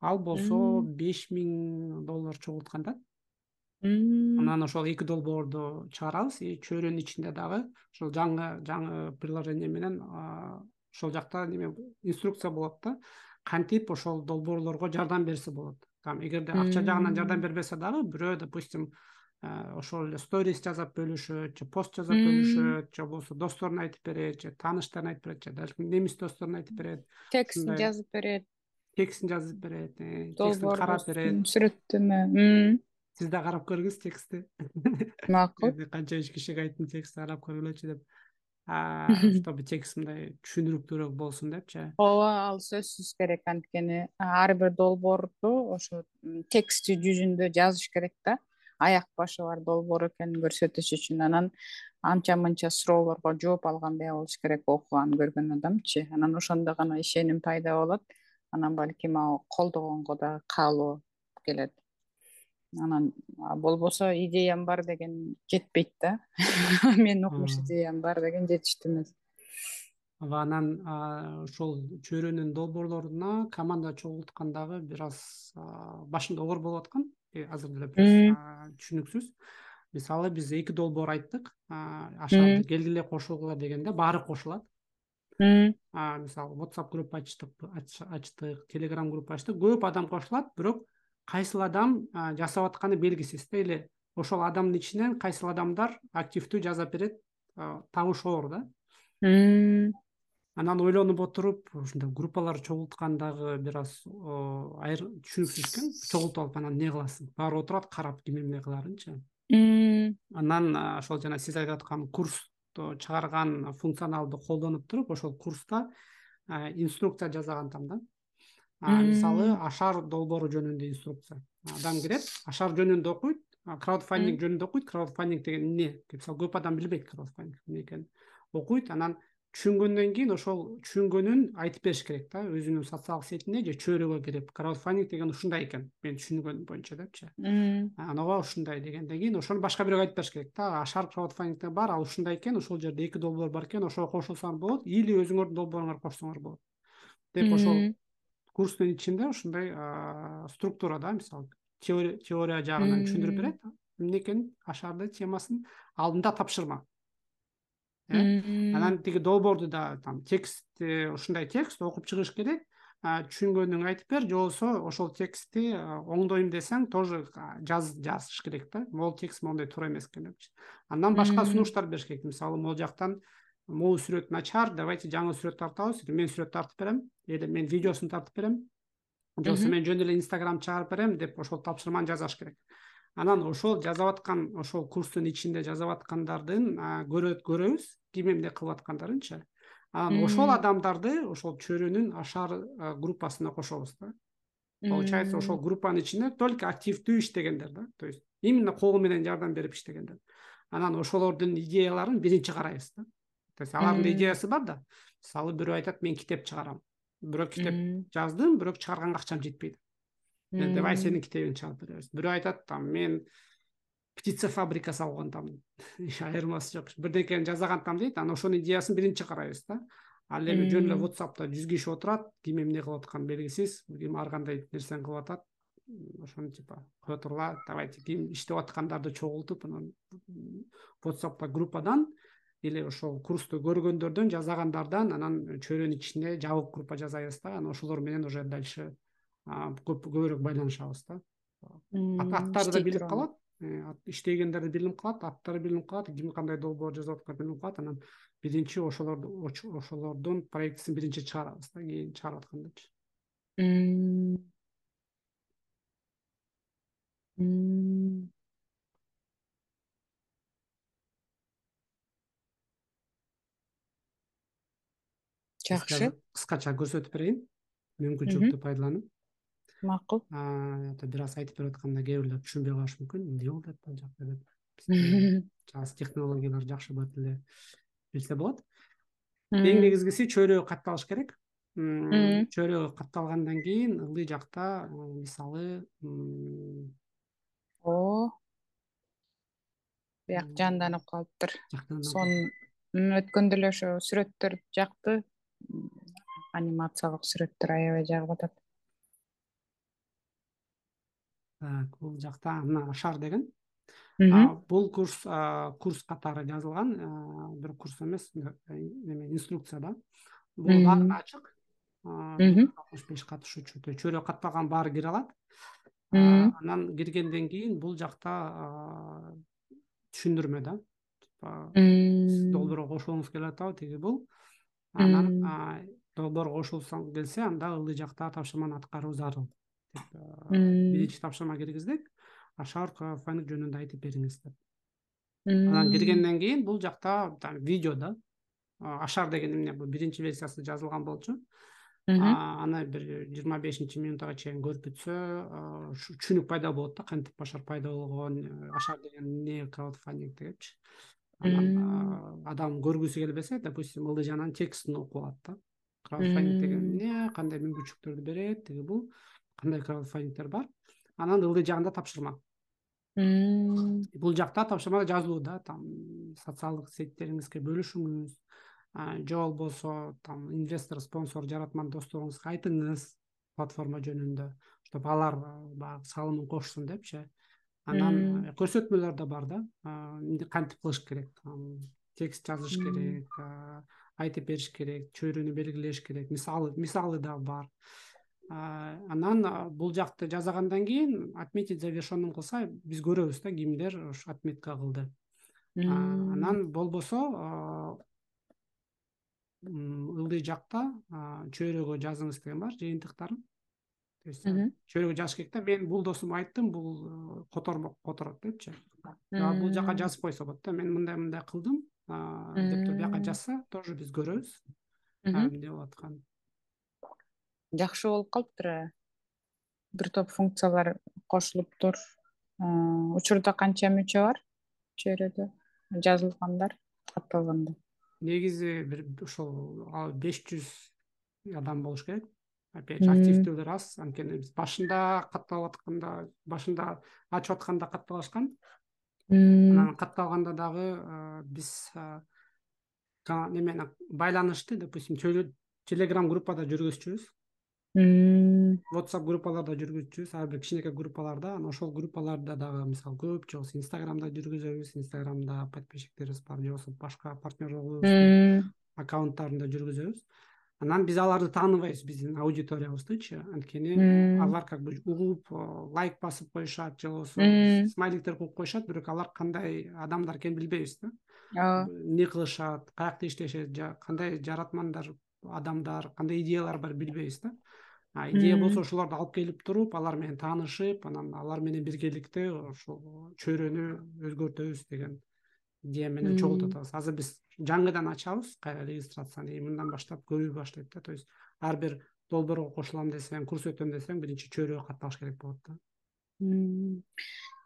[SPEAKER 1] Ал болсо беш миң доллар чогулткан да. Анан ошол эки долбоорду чыгарабыз и чөйрөнүн ичинде дагы ошол жаңы жаңы приложение менен ошол жакта неме инструкция болот да кантип ошол долбоорлорго жардам берсе болот? Там эгерде акча жагынан жардам бербесе дагы бирөө допустим ошол эле сторис жасап бөлүшөт же пост жасап бөлүшөт же болбосо досторуна айтып берет же тааныштарына айтып берет же даже немис досторуна айтып берет.
[SPEAKER 2] Текстин жазып берет.
[SPEAKER 1] текстин жазып берет э, текстин карап берет.
[SPEAKER 2] Сүрөттөмө
[SPEAKER 1] сиз да карап көрүңүз текстти
[SPEAKER 2] макул
[SPEAKER 1] канча үч кишиге айттым текстти карап көргүлөчү деп [laughs] чтобы текст мындай түшүнүрүктүүрөөк болсун депчи.
[SPEAKER 2] Ооба ал сөзсүз керек анткени ар бир долбоорду ошо текстти жүзүндө жазыш керек да. Аяк башы бар долбоор экенин көрсөтүш үчүн анан анча мынча суроолорго жооп алгандай болуш керек окуган көргөн адамчы. Анан ошондо гана ишеним пайда болот. Анан балким ал колдогонго дагы каалоо келет анан болбосо идеям бар деген жетпейт да. [laughs] Менин укмуш идеям бар деген жетиштүү эмес.
[SPEAKER 1] Ооба анан ошол чөйрөнүн долбоорлоруна команда чогулткан бир аз башымда оор болуп аткан. Азыр деле бир аз түшүнүксүз. Мисалы биз эки долбоор айттык. Келгиле кошулгула дегенде баары кошулат. Мисалы whatsapp группа ачтык ачтык telegram группа ачтык. Көп адам кошулат бирок кайсыл адам жасап атканы белгисиз да. Или ошол адамдын ичинен кайсыл адамдар активдүү жасап берет табыш оор да. Анан ойлонуп отуруп ушундай группалар чогулткан дагы бир аз түшүнүксүз экен. Чогултуп алып анан эмне кыласың? Баары отурат карап ким эмне кылаарынчы анан ошол жана сиз айтып аткан курсту чыгарган функционалды колдонуп туруп ошол курста инструкция жасагантам да мисалы ашар долбоору жөнүндө инструкция. Адам кирет ашар жөнүндө окуйт краудфандинг жөнүндө окуйт. Краудфандинг деген эмне? Мисалы көп адам билбейт краудфандинг эмне экенин. Окуйт анан түшүнгөндөн кийин ошол түшүнгөнүн айтып бериш керек да өзүнүн социалдык сетине же чөйрөгө кирип. Краудфандинг деген ушундай экен менин түшүнгөнүм боюнча депчи. Анан ооба ушундай дегенден кийин ошону башка бирөөгө айтып бериш керек да. Ашар краудфандингде бар ал ушундай экен ошол жерде эки долбоор бар экен ошого кошулсаңар болот или өзүңөрдүн долбооруңарды кошсоңор болот. Деп ошол курстун ичинде ушундай структура да мисалы теория жагынан түшүндүрүп берет. Эмне экенин ашарды темасын алдында тапшырма. Э? Анан тиги долбоорду да там текст ушундай текст окуп чыгыш керек. Түшүнгөнүңдү айтып бер же болбосо ошол текстти оңдойм десең тоже жазыш керек да. Могул текст моундай туура эмес экен депчи. Андан башка сунуштар бериш керек. Мисалы могул жактан могу сүрөт начар давайте жаңы сүрөт тартабыз мен сүрөт тартып берем. Или мен видеосун тартып берем. Же болбосо мен жөн эле инстаграм чыгарып берем деп ошол тапшырманы жасаш керек. Анан ошол жасап аткан ошол курстун ичинде жасап аткандардын көрөбүз ким эмне кылып аткандарынчы анан ошол адамдарды ошол чөйрөнүн ашар группасына кошобуз да. Получается ошол группанын ичинде только активдүү иштегендер да. То есть именно колу менен жардам берип иштегендер. Анан ошолордун идеяларын биринчи карайбыз да то есть алардын идеясы бар да. Мисалы бирөө айтат мен китеп чыгарам бирок китеп жаздым бирок чыгарганга акчам жетпейт давай сенин китебиңди чыгарып беребиз. Бирөө айтат там мен птица фабрика салган атам [laughs] айырмасы жок бирдекени жасаган атам дейт анан ошонун идеясын биринчи карайбыз да. Ал эми жөн эле whatsappта жүз киши отурат ким эмне кылып атканы белгисиз. Ким ар кандай нерсени кылып атат ошону типа кое тургула давайте ким иштеп аткандарды чогултуп анан whatsappта группадан или ошол курсту көргөндөрдөн жасагандардан анан чөйрөнүн ичинде жабык группа жасайбыз да. Анан ошолор менен уже дальше көбүрөөк байланышабыз да. Аттары да билинип калат. Э, иштегендери билинип калат аттары билинип калат ким кандай долбоор жасап атканы билинип калат. Анан биринчи ошолорду ошолордун проектисин биринчи чыгарабыз да кийин чыгарып аткандачы
[SPEAKER 2] жакшы
[SPEAKER 1] кыскача көрсөтүп берейин. Мүмкүнчүлүктү пайдаланып.
[SPEAKER 2] Макул.
[SPEAKER 1] Бир аз айтып берип атканда кээ бирлер түшүнбөй калышы мүмкүн. Эмне болуп атат бул жакта деп. [laughs] Азыр технологиялар жакшы болот эле билсе болот. Эң негизгиси чөйрөгү катталыш керек. Чөйрөгү катталгандан кийин ылдый жакта мисалы
[SPEAKER 2] о. Бияк жанданып калыптыр. сонун өткөндө эле ошо сүрөттөр жакты анимациялык сүрөттөр аябай жагып атат.
[SPEAKER 1] Так бул жакта мына ашар деген. Бул курс курс катары жазылган бирок курс эмес эме инструкция да. Бул баарына ачык. Алтымыш беш катышуучу чөйрө катталган баары кире алат. Анан киргенден кийин бул жакта түшүндүрмө да. Сиз долбоорго кошулгуңуз келип атабы тиги бул анан долбоорго кошулсоң келсе анда ылдый жакта тапшырманы аткаруу зарыл деп биринчи тапшырма киргиздик. Ашар кафаник жөнүндө айтып бериңиз деп анан киргенден кийин бул жакта видео да ашар деген эмне бул биринчи версиясы жазылган болчу. Аны бир жыйырма бешинчи минутага чейин көрүп бүтсө түшүнүк пайда болот да кантип ашар пайда болгон ашар деген эмне краудфандинг анан адам көргүсү келбесе допустим ылдый жагынан текстин окуп алат да. Краудфандинг деген эмне кандай мүмкүнчүлүктөрдү берет тиги бул. Кандай краудфандингдер бар. Анан ылдый жагында тапшырма. Бул жакта тапшырма жазылуу да там социалдык сеттериңизге бөлүшүңүз же болбосо там инвестор спонсор жаратман досторуңузга айтыңыз платформа жөнүндө чтобы алар баягы салымын кошсун депчи анан көрсөтмөлөр да бар да. Кантип кылыш керек? Текст жазыш керек айтып бериш керек чөйрөнү белгилеш керек. Мисалы мисалы да бар. Анан бул жакты жасагандан кийин отметить завершенным кылса биз көрөбүз да кимдер ошо отметка кылды. Анан болбосо ылдый жакта чөйрөгө жазыңыз деген бар жыйынтыктарын то есть чөйрөгө жазыш керек да. Мен бул досума айттым бул котормок которот депчи. Бул жака жазып койсо болот да. Мен мындай мындай кылдым. Деп туруп бияка жазса тоже биз көрөбүз. Эмне болуп атканын
[SPEAKER 2] жакшы болуп калыптыр э. Бир топ функциялар кошулуптур. Учурда канча мүчө бар? Чөйрөдө жазылгандар катталгандар
[SPEAKER 1] негизи бир ошол беш жүз адам болуш керек опять же активдүүлөр аз анткени биз башында катталып атканда башында ачып атканда катталышкан. Анан катталганда дагы биз немени байланышты допустим телеграм группада жүргүзчүбүз. Whatsapp группаларда жүргүзчүбүз ар бир кичинекей группаларда анан ошол группаларда дагы мисалы көп же болбосо инстаграмда жүргүзөбүз инстаграмда подписчиктерибиз бар же болбосо башка партнерлорубуздун аккаунттарында жүргүзөбүз анан биз аларды тааныбайбыз биздин аудиториябыздычы. Анткени алар как бы угуп лайк басып коюшат же болбосо смайликтер коюп коюшат бирок алар кандай адамдар экенин билбейбиз да. Ооба. Эмне кылышат каякта иштешет кандай жаратмандар адамдар кандай идеялар бар билбейбиз да. Идея болсо ошолорду алып келип туруп алар менен таанышып анан алар менен биргеликте ошол чөйрөнү өзгөртөбүз деген идея менен чогултуп атабыз азыр биз жаңыдан ачабыз кайра регистрацияны и мындан баштап көрүү баштайт да. То есть ар бир долбоорго кошулам десең курс өтөм десең биринчи чөйрөгө катталыш керек болот да.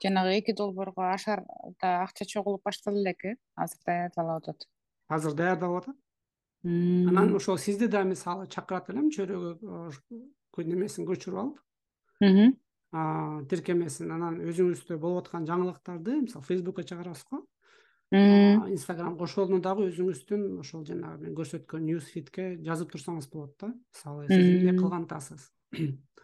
[SPEAKER 2] Жанагы эки долбоорго ашарда акча чогулуп башталды элеки азыр даярдалып атат.
[SPEAKER 1] Азыр даярдалып атат. Анан ошол сизди да мисалы чакырат элем чөйрөгө немесин көчүрүп алып. Тиркемесин анан өзүңүздө болуп аткан жаңылыктарды мисалы фейсбукка чыгарасыз го инстаграм кошулууну дагы өзүңүздүн ошол жанагы мен көрсөткөн ньюс фитке жазып турсаңыз болот да. Мисалы сиз эмне кылган атасыз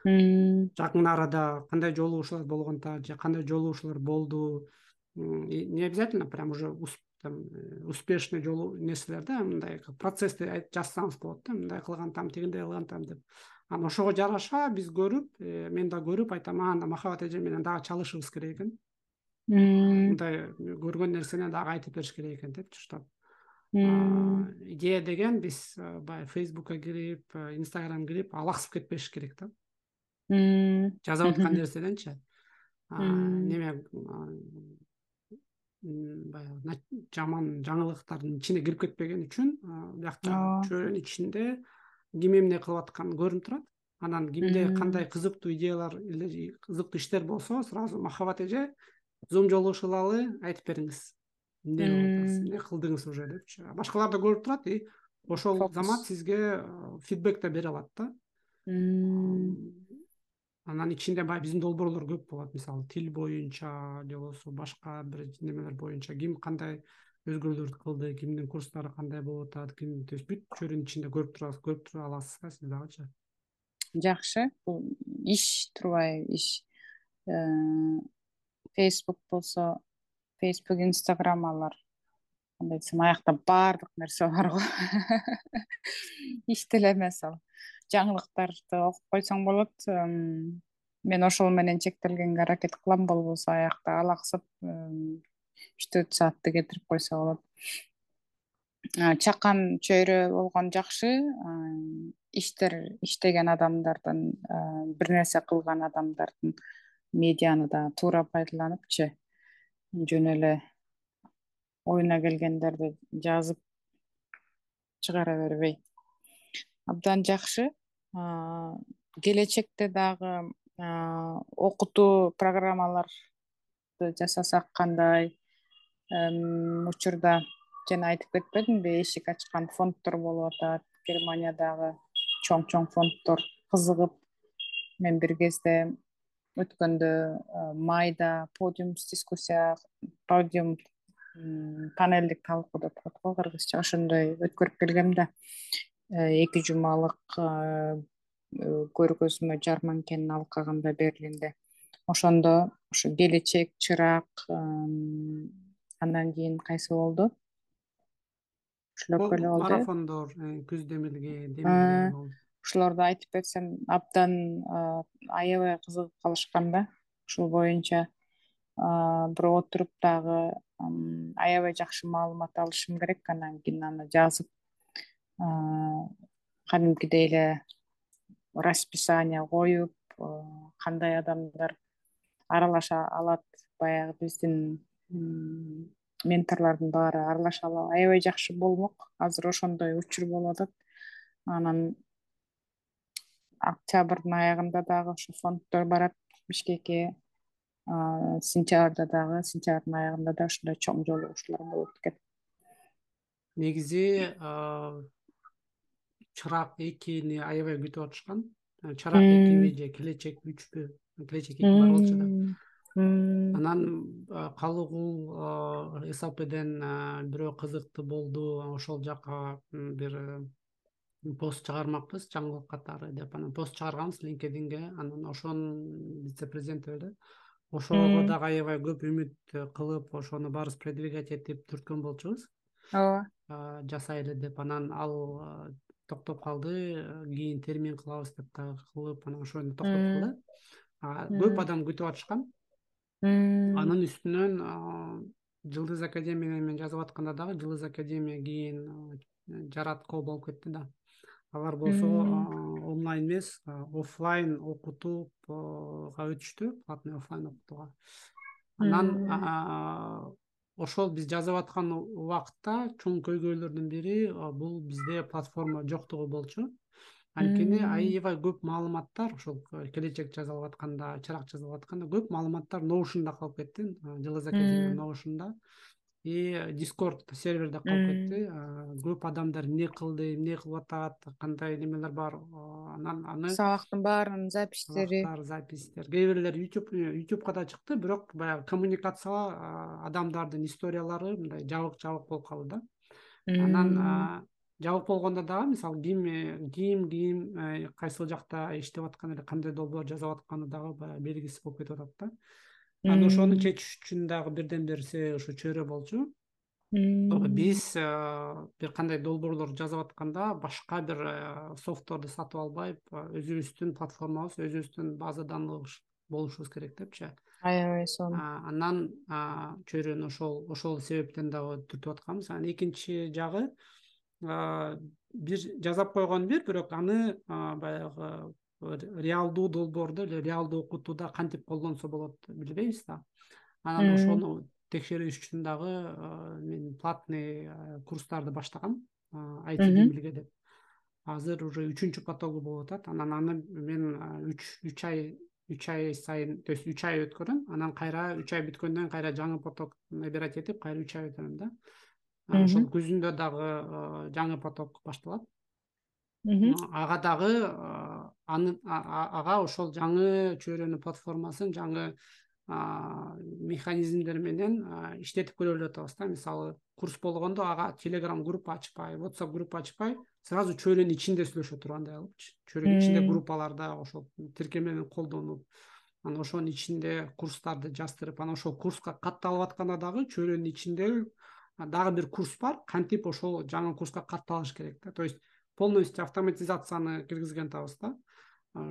[SPEAKER 1] жакын арада кандай жолугушуулар болгон атат же кандай жолугушуулар болду? Не обязательно прям уже там э, успешный жолу нерселер да мындай процессти жазсаңыз болот да мындай кылган атам тигиндей кылган атам деп. Анан ошого жараша биз көрүп э, мен да көрүп айтам анда махабат эже менен дагы чалышыбыз керек экен мындай көргөн нерсени дагы айтып бериш керек экен депчи чтобы идея деген биз баягы фейсбукка кирип инстаграм кирип алаксып кетпеш керек да. Жазып аткан нерседенчи неме баягы жаман жаңылыктардын ичине кирип кетпеген үчүн биякча чөйрөнүн ичинде ким эмне кылып атканы көрүнүп турат. Анан кимде кандай кызыктуу идеялар или кызыктуу иштер болсо сразу махабат эже зум жолугушуулалы айтып бериңиз. Эмне эмне кылдыңыз уже депчи. Башкалар да көрүп турат и ошол замат сизге фидбек да бере алат да. Анан ичинде баягы биздин долбоорлор көп болот. Мисалы тил боюнча же болбосо башка бир немелер боюнча ким кандай өзгөрүүлөрдү кылды кимдин курстары кандай болуп атат ким то есть бүт чөйрөнүн ичинде көрүп тура көрүп тура аласыз да сиз дагычы?
[SPEAKER 2] Жакшы. Бул иш турбайбы иш фейсбук болсо фейсбук инстаграм алар. Кандай десем аякта баардык нерсе бар го [laughs] иш деле эмес ал. Жаңылыктарды окуп койсоң болот мен ошол менен чектелгенге аракет кылам. Болбосо аякта ала кысып үч төрт саатты кетирип койсо болот. Чакан чөйрө болгон жакшы иштер иштеген адамдардын бир нерсе кылган адамдардын медианы да туура пайдаланыпчы. Жөн эле оюна келгендерди жазып чыгара бербей. Абдан жакшы келечекте дагы окутуу программаларды жасасак кандай учурда жана айтып кетпедимби эшик ачкан фонддор болуп атат германиядагы чоң чоң фонддор кызыгып мен бир кезде өткөндө майда подиум дискуссия подиум панелдик талкуу деп коет го кыргызча ошондой өткөрүп келгем да. Эки жумалык көргөзмө жарманкенин алкагында берлинде ошондо ушу келечек чырак андан кийин кайсы болду?
[SPEAKER 1] Э? марафондор э, күз демилге демилге болду
[SPEAKER 2] ошолорду айтып берсем абдан аябай кызыгып калышкан да. Ушул боюнча бирок отуруп дагы аябай жакшы маалымат алышым керек анан кийин аны жазып кадимкидей эле расписание коюп кандай адамдар аралаша алат баягы биздин менторлордун баары аралаша алат. Аябай жакшы болмок. Азыр ошондой учур болуп атат. Анан октябрдын аягында дагы ошо фонддор барат бишкекке сентябрда дагы сентябрдын аягында да ушундай чоң жолугушуулар болот экен.
[SPEAKER 1] Негизи чырак экини аябай күтүп атышкан. Чырак эки медиа келечек үчпү келечек эки бар болчу да. Анан калыгул слпден бирөө кызыктуу болду ошол жака бир пост чыгармакпыз жаңылык катары деп. Анан пост чыгарганбыз линkedинге анан ошонун вице президенти эле. Ошого дагы аябай көп үмүт кылып ошону баарыбыз продвигать этип түрткөн болчубуз. Ооба. Жасайлы деп. Анан ал токтоп калды. Кийин термин кылабыз деп дагы кылып анан ошону токтотту да көп адам күтүп атышкан. Анын үстүнөн жылдыз академия менен жазып атканда дагы жылдыз академия кийин жараткоо болуп кетти да алар болсо онлайн эмес оффлайн окутууга өтүштү платный оффлайн окутууга. Анан ошол биз жазып аткан убакытта чоң көйгөйлөрдүн бири бул бизде платформа жоктугу болчу. Анткени аябай көп маалыматтар ошол келечек жазылып атканда чырак жазылып атканда көп маалыматтар ноушнда калып кетти. Жылдыз академия ноушнда и дискорд серверде калып кетти. Көп адамдар эмне кылды эмне кылып атат кандай немелер бар анан аны
[SPEAKER 2] сабактын баарынын записьтери.
[SPEAKER 1] записьтер. Кээ бирлери youtube youtubека да чыкты бирок баягы коммуникация адамдардын историялары мындай жабык жабык болуп калды да. Анан жабык болгондо дагы мисалы ким ким ким э, кайсыл жакта иштеп атканы эле кандай долбоор жасап атканы дагы баягы белгисиз болуп кетип атат да анан ошону чечиш үчүн дагы бирден бир себеби ушу чөйрө болчу. Биз бир кандай долбоорлор жасап атканда башка бир софтторду сатып албай өзүбүздүн платформабыз өзүбүздүн база данных болушубуз керек депчи.
[SPEAKER 2] Аябай сонун
[SPEAKER 1] анан чөйрөнү ошол ошол себептен дагы түртүп атканбыз. Анан экинчи жагы бир жасап койгон бир бирок аны баягы реалдуу долбоорду эле реалдуу окутууда кантип колдонсо болот билбейбиз да. Анан ошону текшериш үчүн дагы мен платный курстарды баштагам айти демилге деп. Азыр уже үчүнчү потогу болуп атат. Анан аны мен үч үч ай үч ай сайын то есть үч ай өткөрөм. Анан кайра үч ай бүткөндөн кайра жаңы поток набирать этип кайра үч ай өтөрөм да. Ошол күзүндө дагы жаңы поток башталат ага дагы аны ага ошол жаңы чөйрөнүн платформасын жаңы механизмдер менен иштетип көрөлү деп атабыз да. Мисалы курс болгондо ага телеграм группа ачпай whatsapp группа ачпай сразу чөйрөнүн ичинде сүйлөшө тургандай кылыпчы чөйрөнүн ичинде группаларда ошол тиркемени колдонуп анан ошонун ичинде курстарды жаздырып анан ошол курска катталып атканда дагы чөйрөнүн ичинде дагы бир курс бар. Кантип ошол жаңы курска катталыш керек да? То есть полностью автоматизацияны киргизген атабыз да.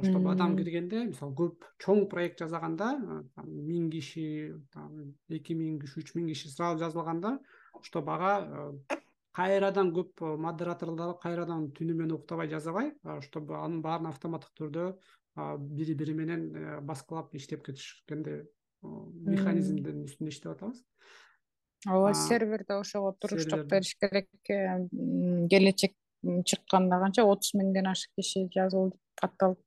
[SPEAKER 1] Чтобы адам киргенде мисалы көп чоң проект жасаганда миң киши эки миң киши үч миң киши сразу жазылганда чтобы ага кайрадан көп модераторлор кайрадан түнү менен уктабай жасабай чтобы анын баарын автоматтык түрдө бири бири менен э, баскылап иштеп кетишкенде механизмдин үстүндө иштеп атабыз.
[SPEAKER 2] Ооба серверде ошого туруштук бериш керек э, келечек чыкканда канча отуз миңден ашык киши жазылды катталып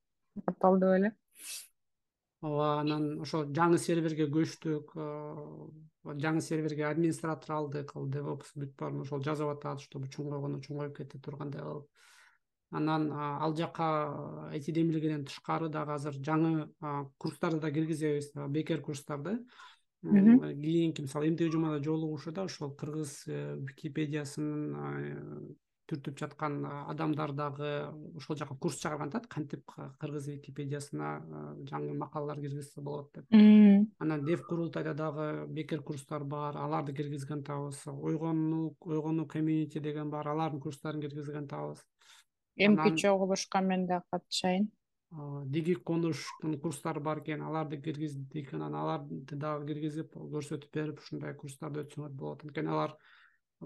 [SPEAKER 2] катталды беле.
[SPEAKER 1] Ооба анан ошо жаңы серверге көчтүк жаңы серверге администратор алдык ал девопс бүт баарын ошол жазып атат чтобы чоңойгондо чоңоюп кете тургандай кылып. Анан ал жака эти демилгеден тышкары дагы азыр жаңы курстарды да киргизебиз бекер курстарды. Кийинки мисалы эмтиги жумада жолугушууда ошол кыргыз э, википедиясынын түртүп жаткан адамдар дагы ошол жака курс чыгарган атат кантип кыргыз википедиясына жаңы макалалар киргизсе болот деп. Анан дев курултайда дагы бекер курстар бар аларды киргизген атабыз ойгонуу ойгонуу комьюнити деген бар алардын курстарын киргизген атабыз
[SPEAKER 2] эмки чогулушка мен дагы катышайын.
[SPEAKER 1] Диги конуштун курстары бар экен аларды киргиздик анан аларды дагы киргизип көрсөтүп берип ушундай курстарды өтсөңөр болот. Анткени алар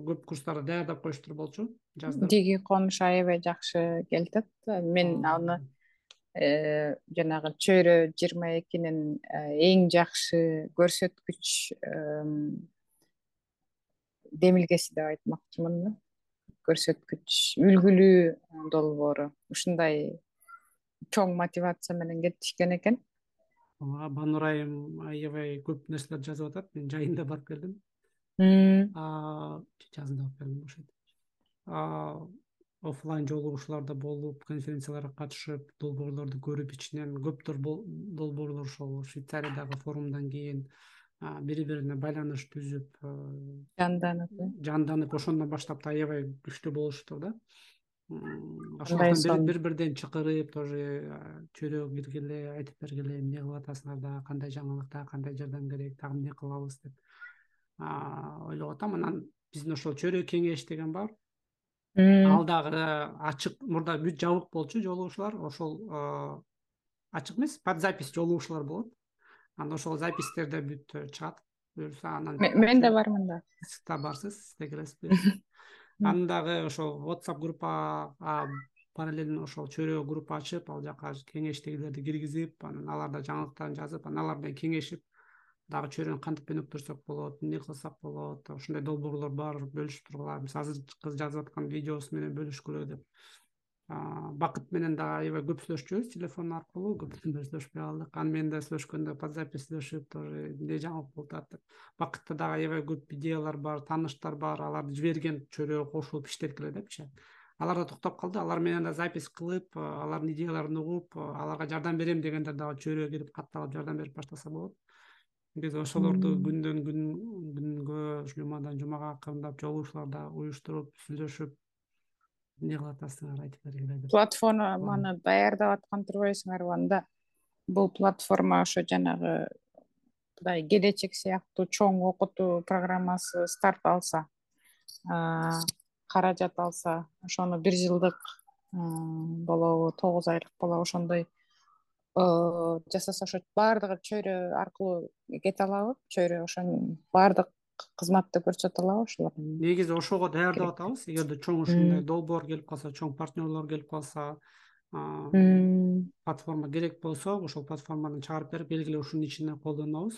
[SPEAKER 1] көп курстарды даярдап коюштур болчу жаздыр
[SPEAKER 2] диги конуш аябай жакшы келатат мен аны э, жанагы чөйрө жыйырма экинин э, эң жакшы көрсөткүч демилгеси деп айтмакчымын да. Көрсөткүч үлгүлүү долбоору. Ушундай чоң мотивация менен кетишкен экен.
[SPEAKER 1] Ооба банур айым аябай көп нерселерди жазып атат. Мен жайында барып келдим жазында келдим ошентип оффлайн жолугушууларда болуп конференцияларга катышып долбоорлорду көрүп ичинен көптөр долбоорлор ошол швейцариядагы форумдан кийин бири бирине байланыш түзүп
[SPEAKER 2] жанданып э?
[SPEAKER 1] жанданып ошондон баштап да аябай күчтүү болушуптур да. Ошондон бири бирден чакырып тоже чөйрөгө киргиле айтып бергиле эмне кылып атасыңар дагы кандай жаңылык дагы кандай жардам керек дагы эмне кылабыз деп ойлоп атам анан биздин ошол чөйрө кеңеш деген бар. Ал дагы ачык мурда бүт жабык болчу жолугушуулар ошол ачык эмес под запись жолугушуулар болот. Анан ошол записьтерде бүт чыгат. Буюрса анан
[SPEAKER 2] мен да бармын да
[SPEAKER 1] сиз да барсыз киресиз анан дагы ошол whatsapp группага параллельно ошол чөйрөгө группа ачып ал жака кеңештегилерди киргизип анан алар да жаңылыктарын жазып анан алар менен кеңешип дагы чөйрөнү кантип өнүктүрсөк болот эмне кылсак болот ушундай долбоорлор бар бөлүшүп тургула мисалы азыр кыз жазып аткан видеосу менен бөлүшкүлө деп. Бакыт менен дагы аябай көп сүйлөшчүбүз телефон аркылуу көптөн бери сүйлөшпөй калдык аны менен да сүйлөшкөндө под запись сүйлөшүп тоже эмне жаңылык болуп атат деп бакытта дагы аябай көп идеялар бар тааныштар бар аларды жиберген чөйрөгө кошулуп иштеткиле депчи. Алар да токтоп калды. Алар менен да запись кылып алардын идеяларын угуп аларга жардам берем дегендер дагы чөйрөгө кирип катталып жардам берип баштаса болот биз ошолорду күндөн күн күнгө жумадан жумага акырындап жолугушууларда уюштуруп сүйлөшүп эмне кылып атасыңар айтып бергиле
[SPEAKER 2] платформаны даярдап аткан турбайсыңарбы анда бул платформа ошо жанагы мындай келечек сыяктуу чоң окутуу программасы старт алса каражат алса ошону бир жылдык болобу тогуз айлык болобу ошондой жасаса ошо баардыгы чөйрө аркылуу кете алабы. Чөйрө ошонун баардык кызматты көрсөтө алабы. Ошолор
[SPEAKER 1] негизи ошого даярдап атабыз. Эгерде чоң ушундай долбоор келип калса чоң партнерлор келип калса платформа керек болсо ошол платформаны чыгарып берип келгиле ушунун ичинде колдонобуз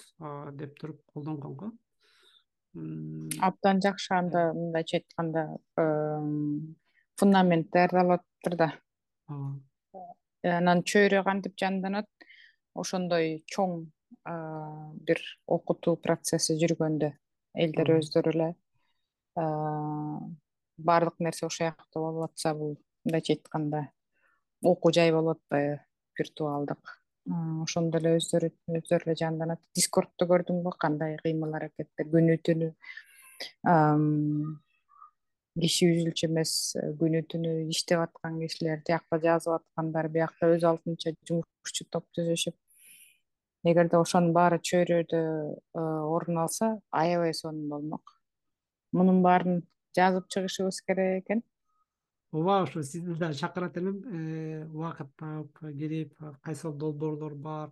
[SPEAKER 1] деп туруп колдонгон го
[SPEAKER 2] абдан жакшы анда мындайча айтканда фундамент даярдалып атыптыр да. Э, анан чөйрө кантип жанданат. Ошондой чоң бир окутуу процесси жүргөндө элдер өздөрү эле баардык нерсе ошол жакта болуп атса бул мындайча айтканда окуу жай болуп атпайбы виртуалдык. Ошондо эле өздөрү өздөрү эле жанданат. Дискордто көрдүңбү кандай кыймыл аракеттер күнү түнү киши үзүлчү эмес э, күнү түнү иштеп аткан кишилер тиякта жазып аткандар биякта өз алдынча жумушчу топ түзүшүп эгерде ошонун баары чөйрөдө орун алса аябай сонун болмок. Мунун баарын жазып чыгышыбыз керек экен.
[SPEAKER 1] Ооба ушу сизди да чакырат элем. Убакыт таап келип кайсыл долбоорлор бар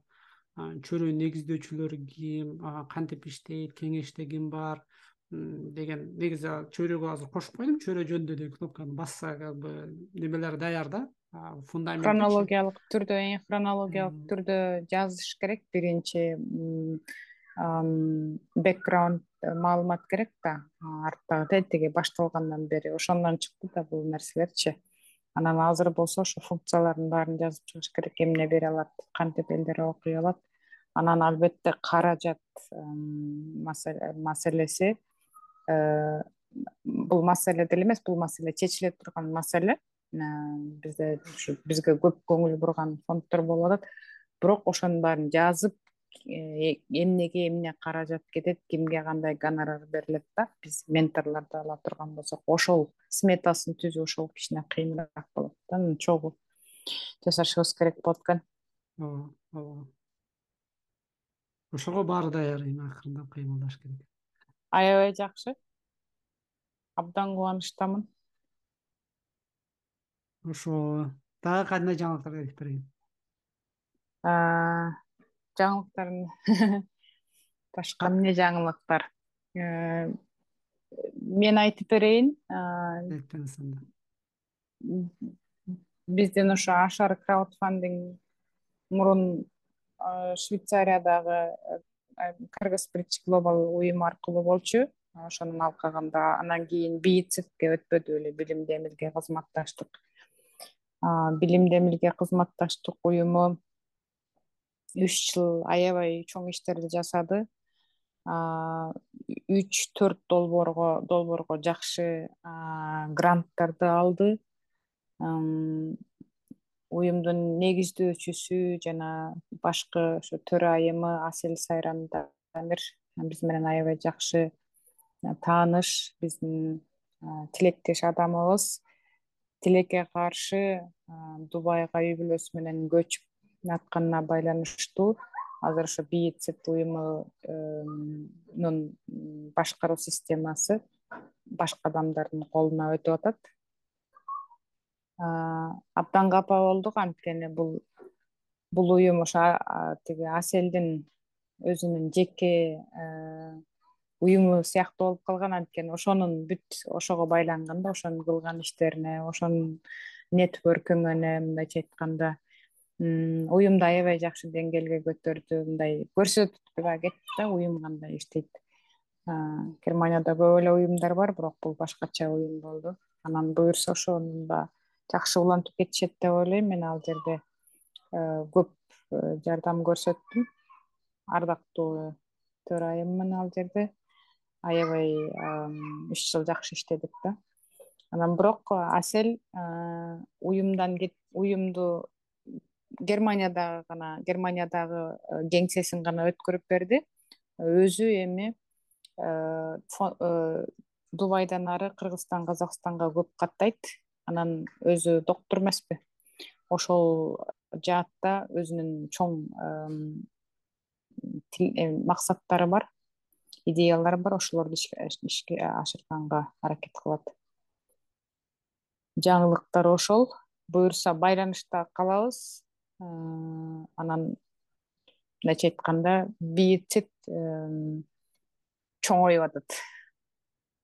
[SPEAKER 1] чөйрөнү негиздөөчүлөр ким кантип иштейт кеңеште ким бар деген негизи чөйрөгө азыр кошуп койдум чөйрө жөнүндө деген кнопканы басса как бы немелери даяр да. Фундамент
[SPEAKER 2] хронологиялык түрдө хронологиялык түрдө жазыш керек. Биринчи бекграунд маалымат керек да. Арттагы тетиги башталгандан бери ошондон чыкты да бул нерселерчи. Анан азыр болсо ошо функциялардын баарын жазып чыгыш керек эмне бере алат кантип элдер окуй алат. Анан албетте каражат маселеси Э, бул маселе деле эмес бул маселе чечиле турган маселе. Э, бизде ушу бизге көп көңүл бурган фонддор болуп атат. Бирок ошонун баарын жазып э, эмнеге эмне каражат кетет кимге кандай гонорар берилет да биз менторлорду ала турган болсок ошол сметасын түзүү ошол кичине кыйыныраак болот да анан чогуу жасашыбыз керек болот экен.
[SPEAKER 1] Ооба ооба. Ошого баары даяр эми акырындап кыймылдаш керек
[SPEAKER 2] аябай жакшы. Абдан кубанычтамын.
[SPEAKER 1] Ошо дагы кандай жаңылыктарды айтып берейин?
[SPEAKER 2] Жаңылыктар [laughs] башка эмне жаңылыктар? Э, мен айтып берейин биздин ошо ашар краудфандинг мурун швейцариядагы кыргыз бридж глобал уюму аркылуу болчу. Ошонун алкагында анан кийин бийцевке өтпөдү беле билимди эмилге кызматташтык. Билимди эмилге кызматташтык уюму үч жыл аябай чоң иштерди жасады. Үч төрт долбоорго долбоорго жакшы гранттарды алды уюмдун негиздөөчүсү жана башкы ошо төрайымы асель сайран дамир биз менен аябай жакшы тааныш биздин тилектеш адамыбыз. Тилекке каршы дубайга үй бүлөсү менен көчүп атканына байланыштуу азыр ошо бийцеп уюмунун башкаруу системасы башка адамдардын колуна өтүп атат абдан капа болдук анткени бул бул уюм ошо тиги аселдин өзүнүн жеке уюму сыяктуу болуп калган. Анткени ошонун бүт ошого байланган да ошонун кылган иштерине ошонун нетворкингине мындайча айтканда уюмду аябай жакшы деңгээлге көтөрдү мындай көрсөтүп да кетти да уюм кандай иштейт. Германияда көп эле уюмдар бар бирок бул башкача уюм болду. Анан буюрса ошону да жакшы улантып кетишет деп ойлойм. Мен ал жерде э, көп э, жардам көрсөттүм. Ардактуу төрайыммын ал жерде. Аябай үч жыл жакшы иштедик да. Анан бирок асель э, уюмдан уюмду германиядагы гана германиядагы кеңсесин гана өткөрүп берди. Өзү эми дубайдан ары кыргызстан казакстанга көп каттайт анан өзү доктур эмеспи. Ошол жаатта өзүнүн чоң максаттары бар идеялары бар ошолорду ишке ашырганга аракет кылат. Жаңылыктар ошол. Буюрса байланышта калабыз. Анан мындайча айтканда бийцит чоңоюп атат.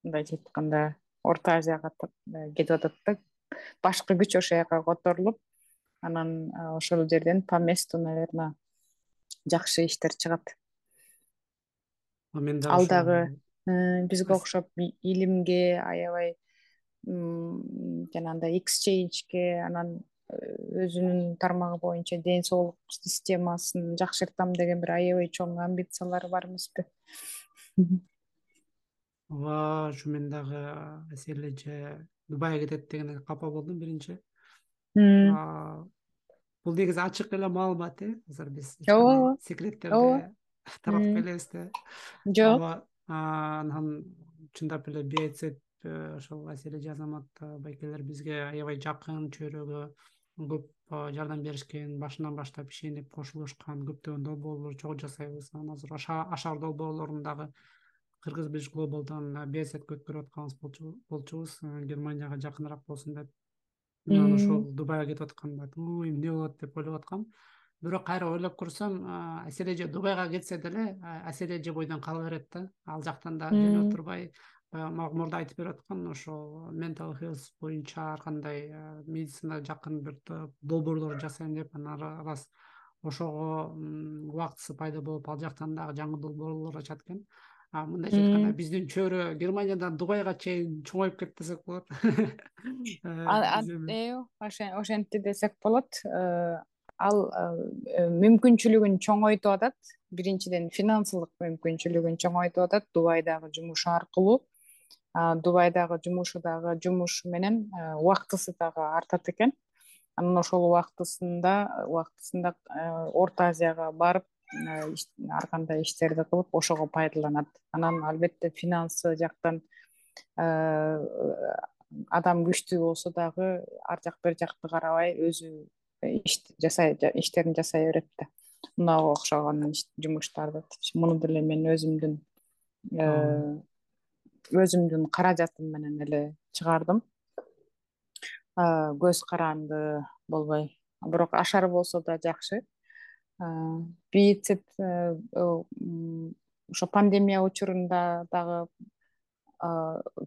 [SPEAKER 2] Мындайча айтканда орто азияга кетип атат да башкы күч ошол жака которулуп анан ошол жерден по месту наверное жакшы иштер чыгат.
[SPEAKER 1] Мен дагы
[SPEAKER 2] ал дагы бизге окшоп илимге аябай жанагындай эксчейнжге анан өзүнүн тармагы боюнча ден соолук системасын жакшыртам деген бир аябай чоң амбициялары бар эмеспи
[SPEAKER 1] ооба ушу мен дагы асель эже дубайга кетет дегенде капа болдум биринчи. Бул негизи ачык эле маалымат э? Азыр биз ооба секреттерди [laughs] таратпай элебиз да.
[SPEAKER 2] Жок.
[SPEAKER 1] Анан чындап эле бц ошол асель эже азамат байкелер бизге аябай жакын чөйрөгө көп жардам беришкен башынан баштап ишенип кошулушкан көптөгөн долбоорлор чогуу жасайбыз. Анан азыр ашар долбоорлорун дагы кыргыз бич глобалдан беаетке өткөрүп атканыбыз болчубуз германияга жакыныраак болсун деп. Анан ошол дубайга кетип атканда ой эмне болот деп ойлоп аткам. Бирок кайра ойлоп көрсөм аселе эже дубайга кетсе деле аселе эже бойдон кала берет да. Ал жактан да жөнөп турбай баягы мага мурда айтып берип аткан ошол ментал хелс боюнча ар кандай медицинага жакын бир долбоорлор жасайм деп анан арас ошого убактысы пайда болуп ал жактан дагы жаңы долбоорлор ачат экен мындайча айтканда биздин чөйрө. Германиядан дубайга чейин чоңоюп кетти десек болот. [laughs]
[SPEAKER 2] Э ошентти десек болот. Э, ал э, мүмкүнчүлүгүн чоңойтуп атат. Биринчиден финансылык мүмкүнчүлүгүн чоңойтуп атат дубайдагы жумушу аркылуу. Дубайдагы жумушу дагы жумуш менен убактысы дагы артат экен. Анан ошол убактысында убактысында орто азияга барып ар кандай иштерди кылып ошого пайдаланат. Анан албетте финансы жактан адам күчтүү болсо дагы ар жак бери жакты карабай өзү жасай иштерин жасай берет да мынага окшогон жумуштарды. Муну деле мен өзүмдүн өзүмдүн каражатым менен эле чыгардым. Көз каранды болбой. Бирок ашар болсо да жакшы бийэтсет э, ошо пандемия учурунда дагы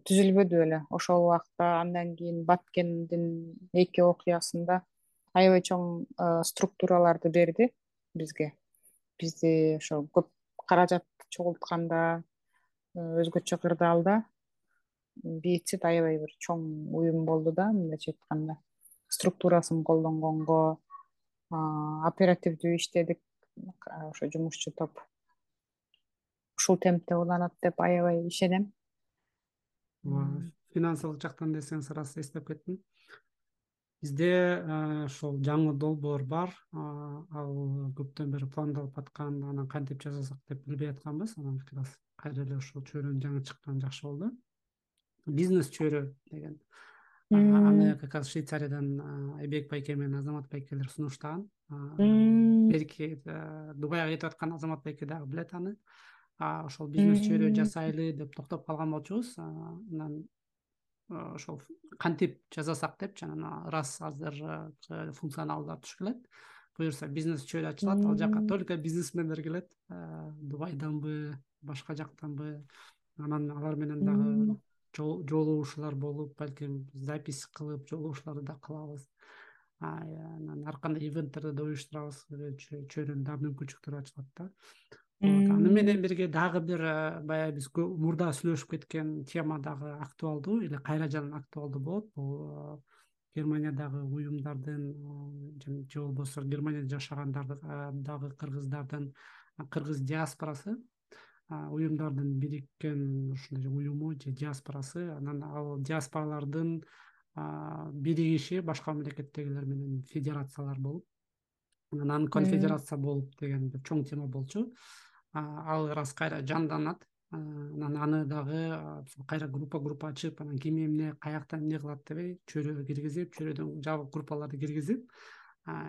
[SPEAKER 2] түзүлбөдү беле ошол убакта андан кийин баткендин эки окуясында аябай чоң структураларды берди бизге. Бизди ошо көп каражат чогултканда өзгөчө кырдаалда бийэтсет аябай бир чоң уюм болду да мындайча айтканда. Структурасын колдонгонго оперативдүү иштедик. Ошо жумушчу топ ушул темпте уланат деп аябай ишенем.
[SPEAKER 1] Финансылык жактан десеңиз ырас эстеп кеттим. Бизде ошол жаңы долбоор бар. Ал көптөн бери пландалып аткан анан кантип жасасак деп билбей атканбыз. Анан как раз кайра эле ушул чөйрөнү жаңы чыккан жакшы болду. Бизнес чөйрө деген аны как раз швейцариядан айбек байке менен азамат байкелер сунуштаган берки дубайга кетип аткан азамат байке дагы билет аны. Ошол бизнес чөйрө жасайлы деп токтоп калган болчубуз анан ошол кантип жасасак депчи анан ырас азыр функционалдар түшүп келет буюрса бизнес чөйрө ачылат ал жака только бизнесмендер келет дубайданбы башка жактанбы. Анан алар менен дагы жолугушуулар болуп балким запись кылып жолугушууларды да кылабыз анан ар кандай ивенттерди да уюштурабыз чөйрөнүн дагы мүмкүнчүлүктөрү ачылат да. Аны менен бирге дагы бир баягы биз мурда сүйлөшүп кеткен тема дагы актуалдуу или кайра жанагы актуалдуу болот. Бул германиядагы уюмдардын же болбосо германияда жашагандарды дагы кыргыздардын кыргыз диаспорасы уюмдардын бириккен ушундай уюму же диаспорасы анан ал диаспоралардын биригиши башка мамлекеттегилер менен федерациялар болуп анан конфедерация болуп деген бир чоң тема болчу. Ал ырас кайра жанданат анан аны дагы кайра группа группа ачып анан ким эмне каякта эмне кылат дебей чөйрөгө киргизип чөйрөдөн жабык группаларды киргизип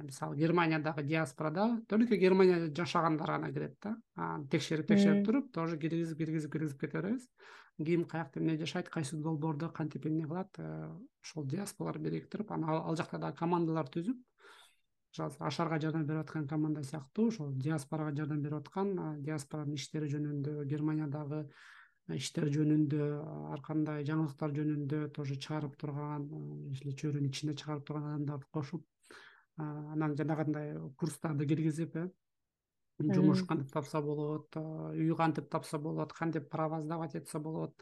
[SPEAKER 1] мисалы германиядагы диаспорада только германияда жашагандар гана кирет да. Аны текшерип текшерип туруп тоже киргизип киргизип киргизип кете беребиз ким каякта эмне жашайт кайсы долбоордо кантип эмне кылат э, ошол диаспоралар бириктирип анан ал жакта дагы командалар түзүп ашарга жардам берип аткан команда сыяктуу ошол диаспорага жардам берип аткан диаспоранын иштери жөнүндө германиядагы иштер жөнүндө ар кандай жаңылыктар жөнүндө тоже чыгарып турган или чөйрөнүн ичинде чыгарып турган адамдарды кошуп анан жанагындай курстарды киргизип э жумуш кантип тапса болот үй кантип тапса болот кантип права сдавать этсе болот.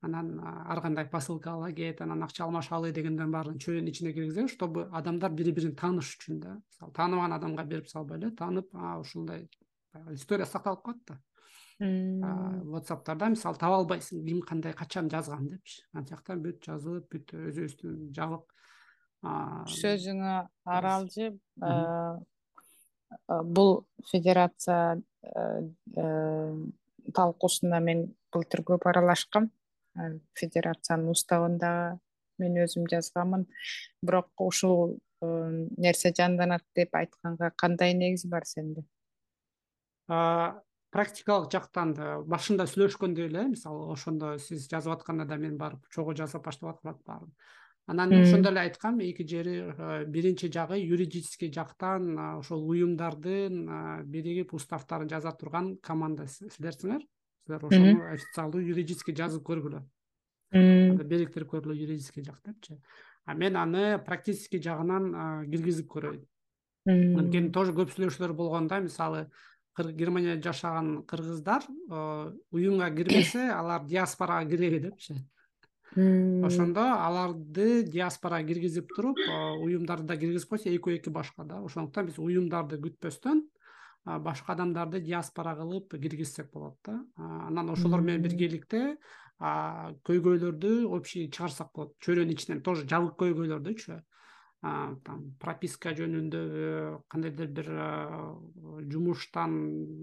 [SPEAKER 1] Анан ар кандай посылка ала кет анан акча алмашалы дегендердин баарын чөйрөнүн ичине киргизебиз чтобы адамдар бири бирин тааныш үчүн да. Мисалы тааныбаган адамга берип салбай эле таанып ушундай история сакталып калат да. Whatsappтарда мисалы таба албайсың ким кандай качан жазган депчи. Ал жакта бүт жазылып бүт өзүбүздүн жабык
[SPEAKER 2] сөзүңө аралжы бул федерация талкуусуна мен былтыр көп аралашкам федерациянын уставын дагы мен өзүм жазганмын бирок ушул нерсе жанданат деп айтканга кандай негиз бар сенде?
[SPEAKER 1] Практикалык жактан да башында сүйлөшкөндөй эле мисалы ошондо сиз жазып атканда да мен барып чогуу жасап баштап аткам баарын анан ошондо эле айткам эки жери биринчи жагы юридический жактан ошол уюмдардын биригип уставтарын жаза турган команда силерсиңер? Силер ошону официалдуу юридический жазып көргүлө. Бириктирип көргүлө юридический жак депчи. А мен аны практический жагынан киргизип көрөйүн анткени тоже көп сүйлөшүүлөр болгон да мисалы германияда жашаган кыргыздар уюмга кирбесе алар диаспорага киреби депчи ошондо аларды диаспорага киргизип туруп уюмдарды да киргизип койсо экөө эки башка да. Ошондуктан биз уюмдарды күтпөстөн башка адамдарды диаспора кылып киргизсек болот да. Анан ошолор менен биргеликте көйгөйлөрдү общий чыгарсак болот. Чөйрөнүн ичинен тоже жабык көйгөйлөрдүчү там прописка жөнүндөбү кандайдыр бир жумуштан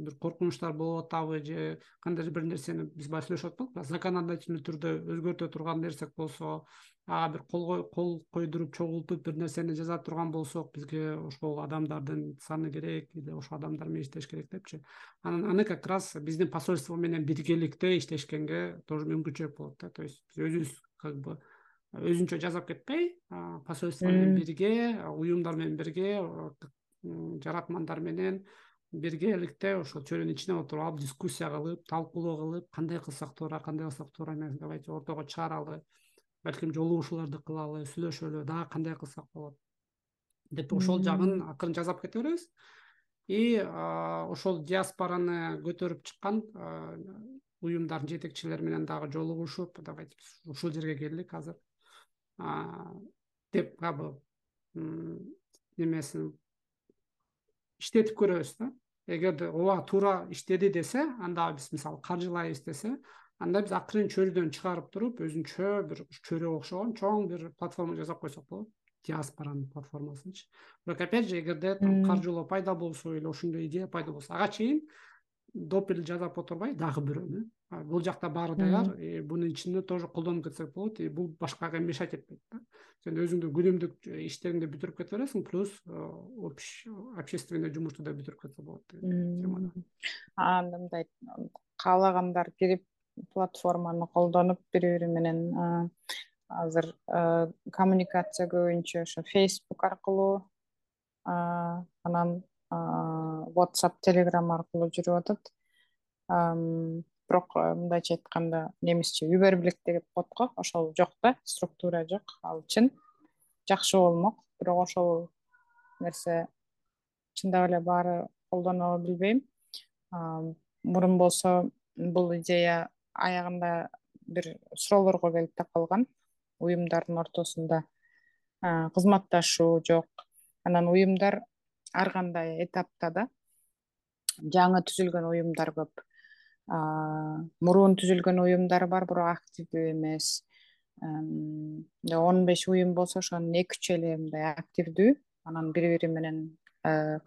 [SPEAKER 1] бир коркунучтар болуп атабы же кандайдыр бир нерсени биз баягы сүйлөшүп аттык законодательный түрдө өзгөртө турган нерсек болсо ага бир кол койдуруп чогултуп бир нерсени жаза турган болсок бизге ошол адамдардын саны керек или ошол адамдар менен иштеш керек депчи. Анан аны как раз биздин посольство менен биргеликте иштешкенге тоже мүмкүнчүлүк болот да. То есть өзүбүз как бы өзүнчө жасап кетпей посольство менен бирге уюмдар менен бирге жаратмандар менен биргеликте ошол чөйрөнүн ичине отуруп алып дискуссия кылып талкуулоо кылып кандай кылсак туура кандай кылсак туура эмес давайте ортого чыгаралы балким жолугушууларды кылалы сүйлөшөлү дагы кандай кылсак болот. Деп ошол жагын акырын жасап кете беребиз. И ошол диаспораны көтөрүп чыккан уюмдардын жетекчилери менен дагы жолугушуп давайте ушул жерге келдик азыр деп как бы немесин иштетип көрөбүз да. Эгерде ооба туура иштеди десе анда биз мисалы каржылайбыз десе анда биз акырын чөйрөдөн чыгарып туруп өзүнчө бир чөйрөгө окшогон чоң бир платформа жасап койсок болот. Диаспоранын платформасынчы. Бирок опять же эгерде там каржылоо пайда болсо или ошондой идея пайда болсо ага чейин доп эле жасап отурбай дагы бирөөнү бул жакта баары даяр бунун ичинде тоже колдонуп кетсек болот. И бул башкага мешать этпейт да. Сен өзүңдүн күнүмдүк иштериңди бүтүрүп кете бересиң плюс общественный жумушту да бүтүрүп кетсе болот темада.
[SPEAKER 2] Анда мындай каалагандар кирип платформаны колдонуп бири бири менен азыр коммуникация көбүнчө ошо facebook аркылуу анан whatsapp telegram аркылуу жүрүп атат бирок мындайча айтканда немисче überblick деп коет го ошол жок да структура жок. Ал чын жакшы болмок бирок ошол нерсе чындап эле баары колдонобу билбейм. Мурун болсо бул идея аягында бир суроолорго келип такалган уюмдардын ортосунда кызматташуу жок. Анан уюмдар ар кандай этапта да жаңы түзүлгөн уюмдар көп мурун түзүлгөн уюмдар бар бирок активдүү эмес. Он беш уюм болсо ошонун эки үчү эле мындай активдүү. Анан бири бири менен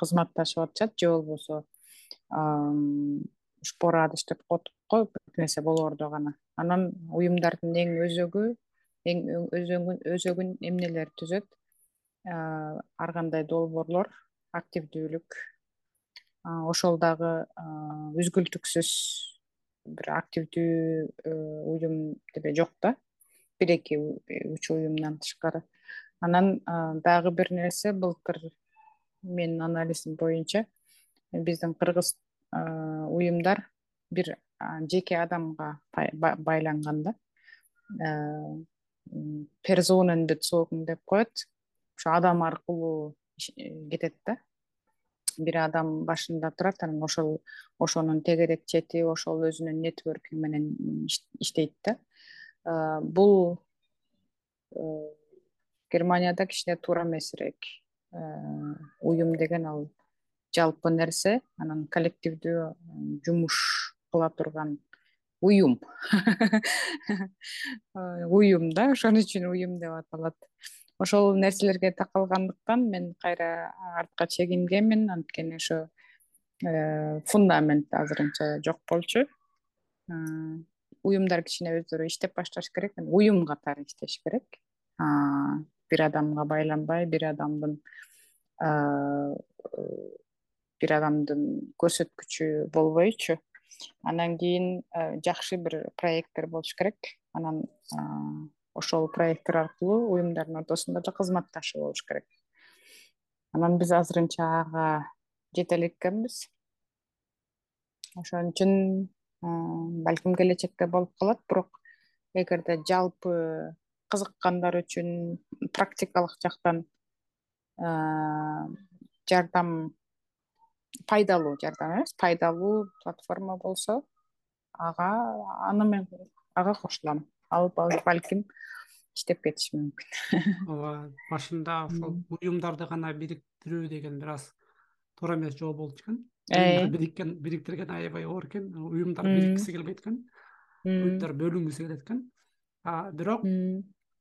[SPEAKER 2] кызматташып атышат. Же болбосо спорадость деп коет го бир нерсе болоордо гана. Анан уюмдардын эң өзөгү эң өзөгүн эмнелер түзөт? Ар кандай долбоорлор активдүүлүк ошол дагы үзгүлтүксүз бир активдүү э, уюм деле жок да? Бир эки үч уюмдан тышкары. Анан дагы бир нерсе былтыр менин анализим боюнча биздин кыргыз уюмдар бир жеке адамга байланган да. Персонен деп коет. Ошо адам аркылуу кетет да бир адам башында турат анан ошол ошонун тегерек чети ошол өзүнүн нетворкинг менен иштейт да. Бул э, германияда кичине туура эмесирээк э, уюм деген ал жалпы нерсе. Анан коллективдүү жумуш кыла турган уюм. [laughs] Уюм да ошон үчүн уюм деп аталат ошол нерселерге такалгандыктан мен кайра артка чегингенмин. Анткени ошо э, фундамент азырынча жок болчу. Уюмдар кичине өздөрү иштеп башташ керек. Уюм катары иштеш керек. Бир адамга байланбай бир адамдын бир адамдын көрсөткүчү болбойчу. Анан кийин жакшы бир проекттер болуш керек. Анан ошол проекттер аркылуу уюмдардын ортосунда да кызматташуу болуш керек. Анан биз азырынча ага жете элеккенбиз ошон үчүн балким келечекте болуп калат бирок эгерде жалпы кызыккандар үчүн практикалык жактан жардам пайдалуу жардам эмес пайдалуу платформа болсо ага аны мен ага кошулам ал балким иштеп кетиши мүмкүн [laughs]
[SPEAKER 1] ооба башында ошол уюмдарды гана бириктирүү деген бир аз туура эмес жол болчу экен. Бириккен бириктирген аябай оор экен. Уюмдар бириккиси келбейт экен. Уюмдар бөлүнгүсү келет экен. Бирок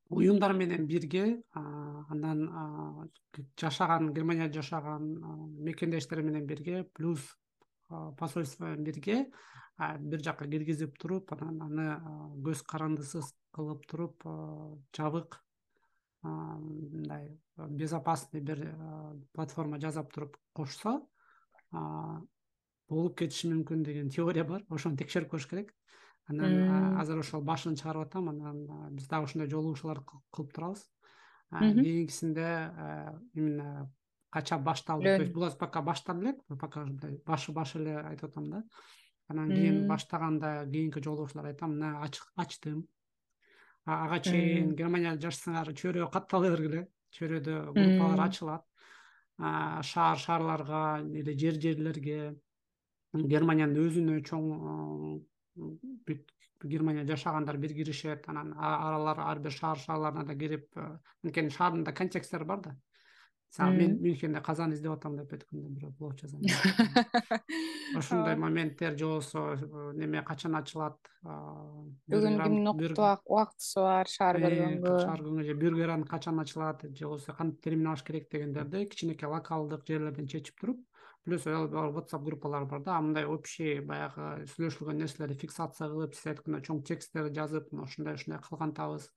[SPEAKER 1] уюмдар менен бирге анан жашаган германияда жашаган мекендештер менен бирге плюс посольство менен бирге бир жака киргизип туруп анан аны көз карандысыз кылып туруп жабык мындай безопасный бир платформа жасап туруп кошсо болуп кетиши мүмкүн деген теория бар. Ошону текшерип көрүш керек. Анан азыр ошол башын чыгарып атам анан биз дагы ушундай жолугушуулар кылып турабыз. Кийинкисинде именно кача башталды. То есть бул пока баштап элек пока мындай башы башы эле айтып атам да. Анан кийин баштаганда кийинки жолугушууларда айтам мына ачтым. Ага чейин германияда жашасаңар чөйрөгө каттала бергиле чөйрөдө группалар ачылат. Шаар шаарларга или жер жерлерге. Германиянын өзүнө чоң бүт германияда жашагандар бир киришет. Анан аралар ар бир шаар шаарларына да кирип анткени шаардын да контексттери бар да мисалы мен мюнхенде казан издеп атам деп өткөндө бирөө блог жазган [laughs] ошондой моменттер же болбосо неме качан ачылат
[SPEAKER 2] бүгүн кимдин убактысы бар шаар көргөнгө.
[SPEAKER 1] шаар көргөнгө же бюргеран качан ачылат же болбосо кантип термин алыш керек дегендерди кичинекей локалдык жерлерден чечип туруп плюс whatsapp группалар бар да мындай общий баягы сүйлөшүлгөн нерселерди фиксация кылып сиз айткандай чоң тексттерди жазып мына ушундай ушундай кылган атабыз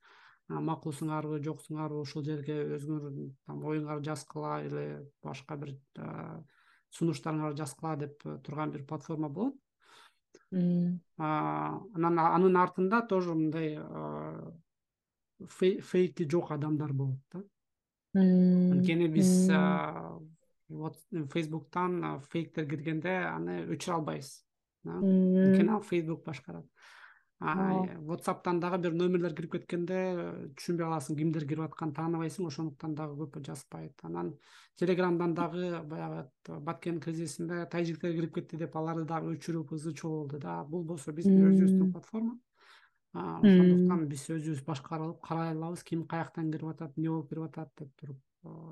[SPEAKER 1] макулсуңарбы жоксуңарбы ушул жерге өзүңөр там оюңарды жазгыла или башка бир сунуштарыңарды жазгыла деп турган бир платформа болот. Анан анын артында тоже мындай фейки жок адамдар болот да. Анткени биз фейсбуктан фейктер киргенде аны өчүрө албайбыз анткени аны фейсбук башкарат whatsappтан дагы бир номерлер кирип кеткенде түшүнбөй каласың кимдер кирип атканын тааныбайсың ошондуктан дагы көп жазбайт анан телеграмдан дагы баягы баткен кризисинде тажиктер кирип кетти деп аларды дагы өчүрүп ызы чуу болду да. Бул болсо биздин өзүбүздүн платформа. Ошондуктан биз өзүбүз башкарып карай алабыз ким каяктан кирип атат эмне болуп кирип атат деп туруп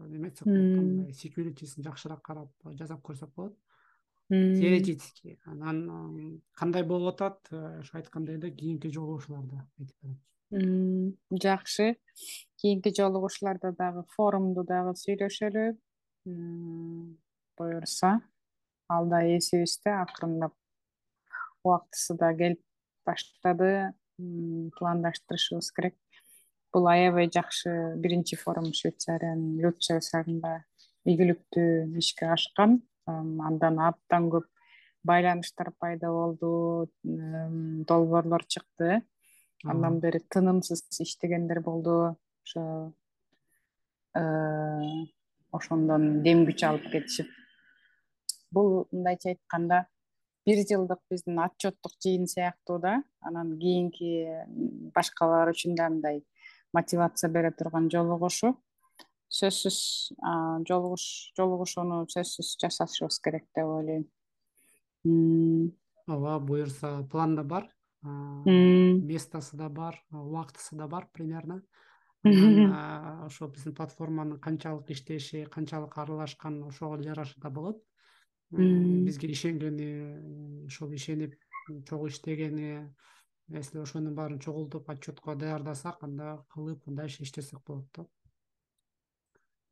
[SPEAKER 1] неме айтсак болот мындай секьюритисин жакшыраак карап жасап көрсөк болот теоретически. Анан кандай болуп атат? Ошо айткандай эле кийинки жолугушууларда айтып
[SPEAKER 2] жакшы. Кийинки жолугушууларда дагы форумду дагы сүйлөшөлү. Буюрса ал да эсибизде акырындап убактысы да келип баштады. Пландаштырышыбыз керек. Бул аябай жакшы биринчи форум швейцариянын люция шаарында ийгиликтүү ишке ашкан андан абдан көп байланыштар пайда болду долбоорлор чыкты. Андан бери тынымсыз иштегендер болду. Ошо ошондон дем күч алып кетишип. Бул мындайча айтканда бир жылдык биздин отчеттук жыйын сыяктуу да анан кийинки башкалар үчүн да мындай мотивация бере турган жолугушуу сөзсүз жолугуш жолугушууну сөзсүз жасашыбыз керек деп ойлойм.
[SPEAKER 1] Ооба буюрса план да бар местосы да бар убактысы да бар примерно. [laughs] Ошо биздин платформанын канчалык иштеши канчалык аралашкан ошого жараша да болот. Бизге ишенгени ошол ишенип чогуу иштегени если ошонун баарын чогултуп отчетко даярдасак анда кылып дальше иштесек болот да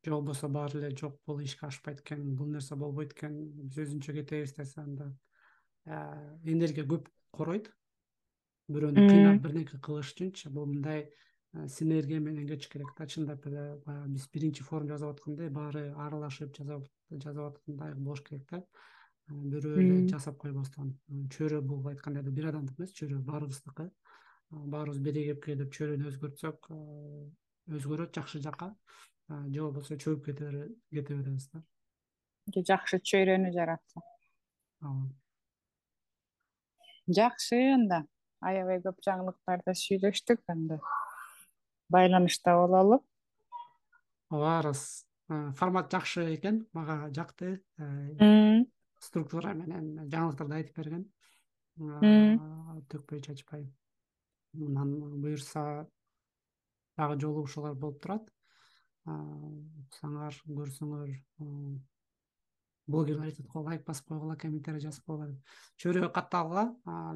[SPEAKER 1] же болбосо баары эле жок бул ишке ашпайт экен бул нерсе болбойт экен биз өзүнчө кетебиз десе анда энергия көп коройт. Бирөөнү кыйнап бирдеке кылыш үчүнчү бул мындай синергия менен кетиш керек да чындап эле баягы биз биринчи форум жасап аткандай баары аралашып жасап аткандай болуш керек да. Бирөө эле жасап койбостон чөйрө бул айткандай эле бир адамдык эмес чөйрө баарыбыздыкы баарыбыз биригип келип чөйрөнү өзгөртсөк өзгөрөт жакшы жакка же болбосо чөгүп кете беребиз да?
[SPEAKER 2] Жакшы чөйрөнү жаратсак
[SPEAKER 1] ооба
[SPEAKER 2] жакшы анда аябай көп жаңылыктарды сүйлөштүк анда. Байланышта бололу
[SPEAKER 1] ооба арыз формат жакшы экен мага жакты структура менен жаңылыктарды айтып берген. Төкпөй чачпай. Анан буюрса дагы жолугушуулар болуп турат уксаңар көрсөңөр блогерлер айтат го лайк басып койгула комментарий жазып койгула деп чөйрөгө катталгыла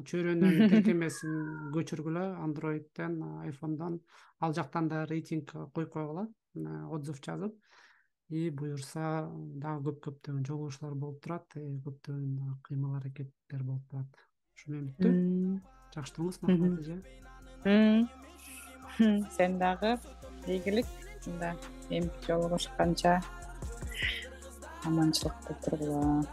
[SPEAKER 1] чөйрөнүн [laughs] тиркемесин көчүргүлө андроидден айфондон ал жактан да рейтинг коюп койгула отзыв жазып. И буюрса дагы көп көптөгөн жолугушуулар болуп турат көптөгөн кыймыл аракеттер болуп турат. Ушу менен бүттү жакшы туруңуз махмат
[SPEAKER 2] эже. [laughs] Сен дагы ийгилик эмки жолугушканча аманчылыкта тургула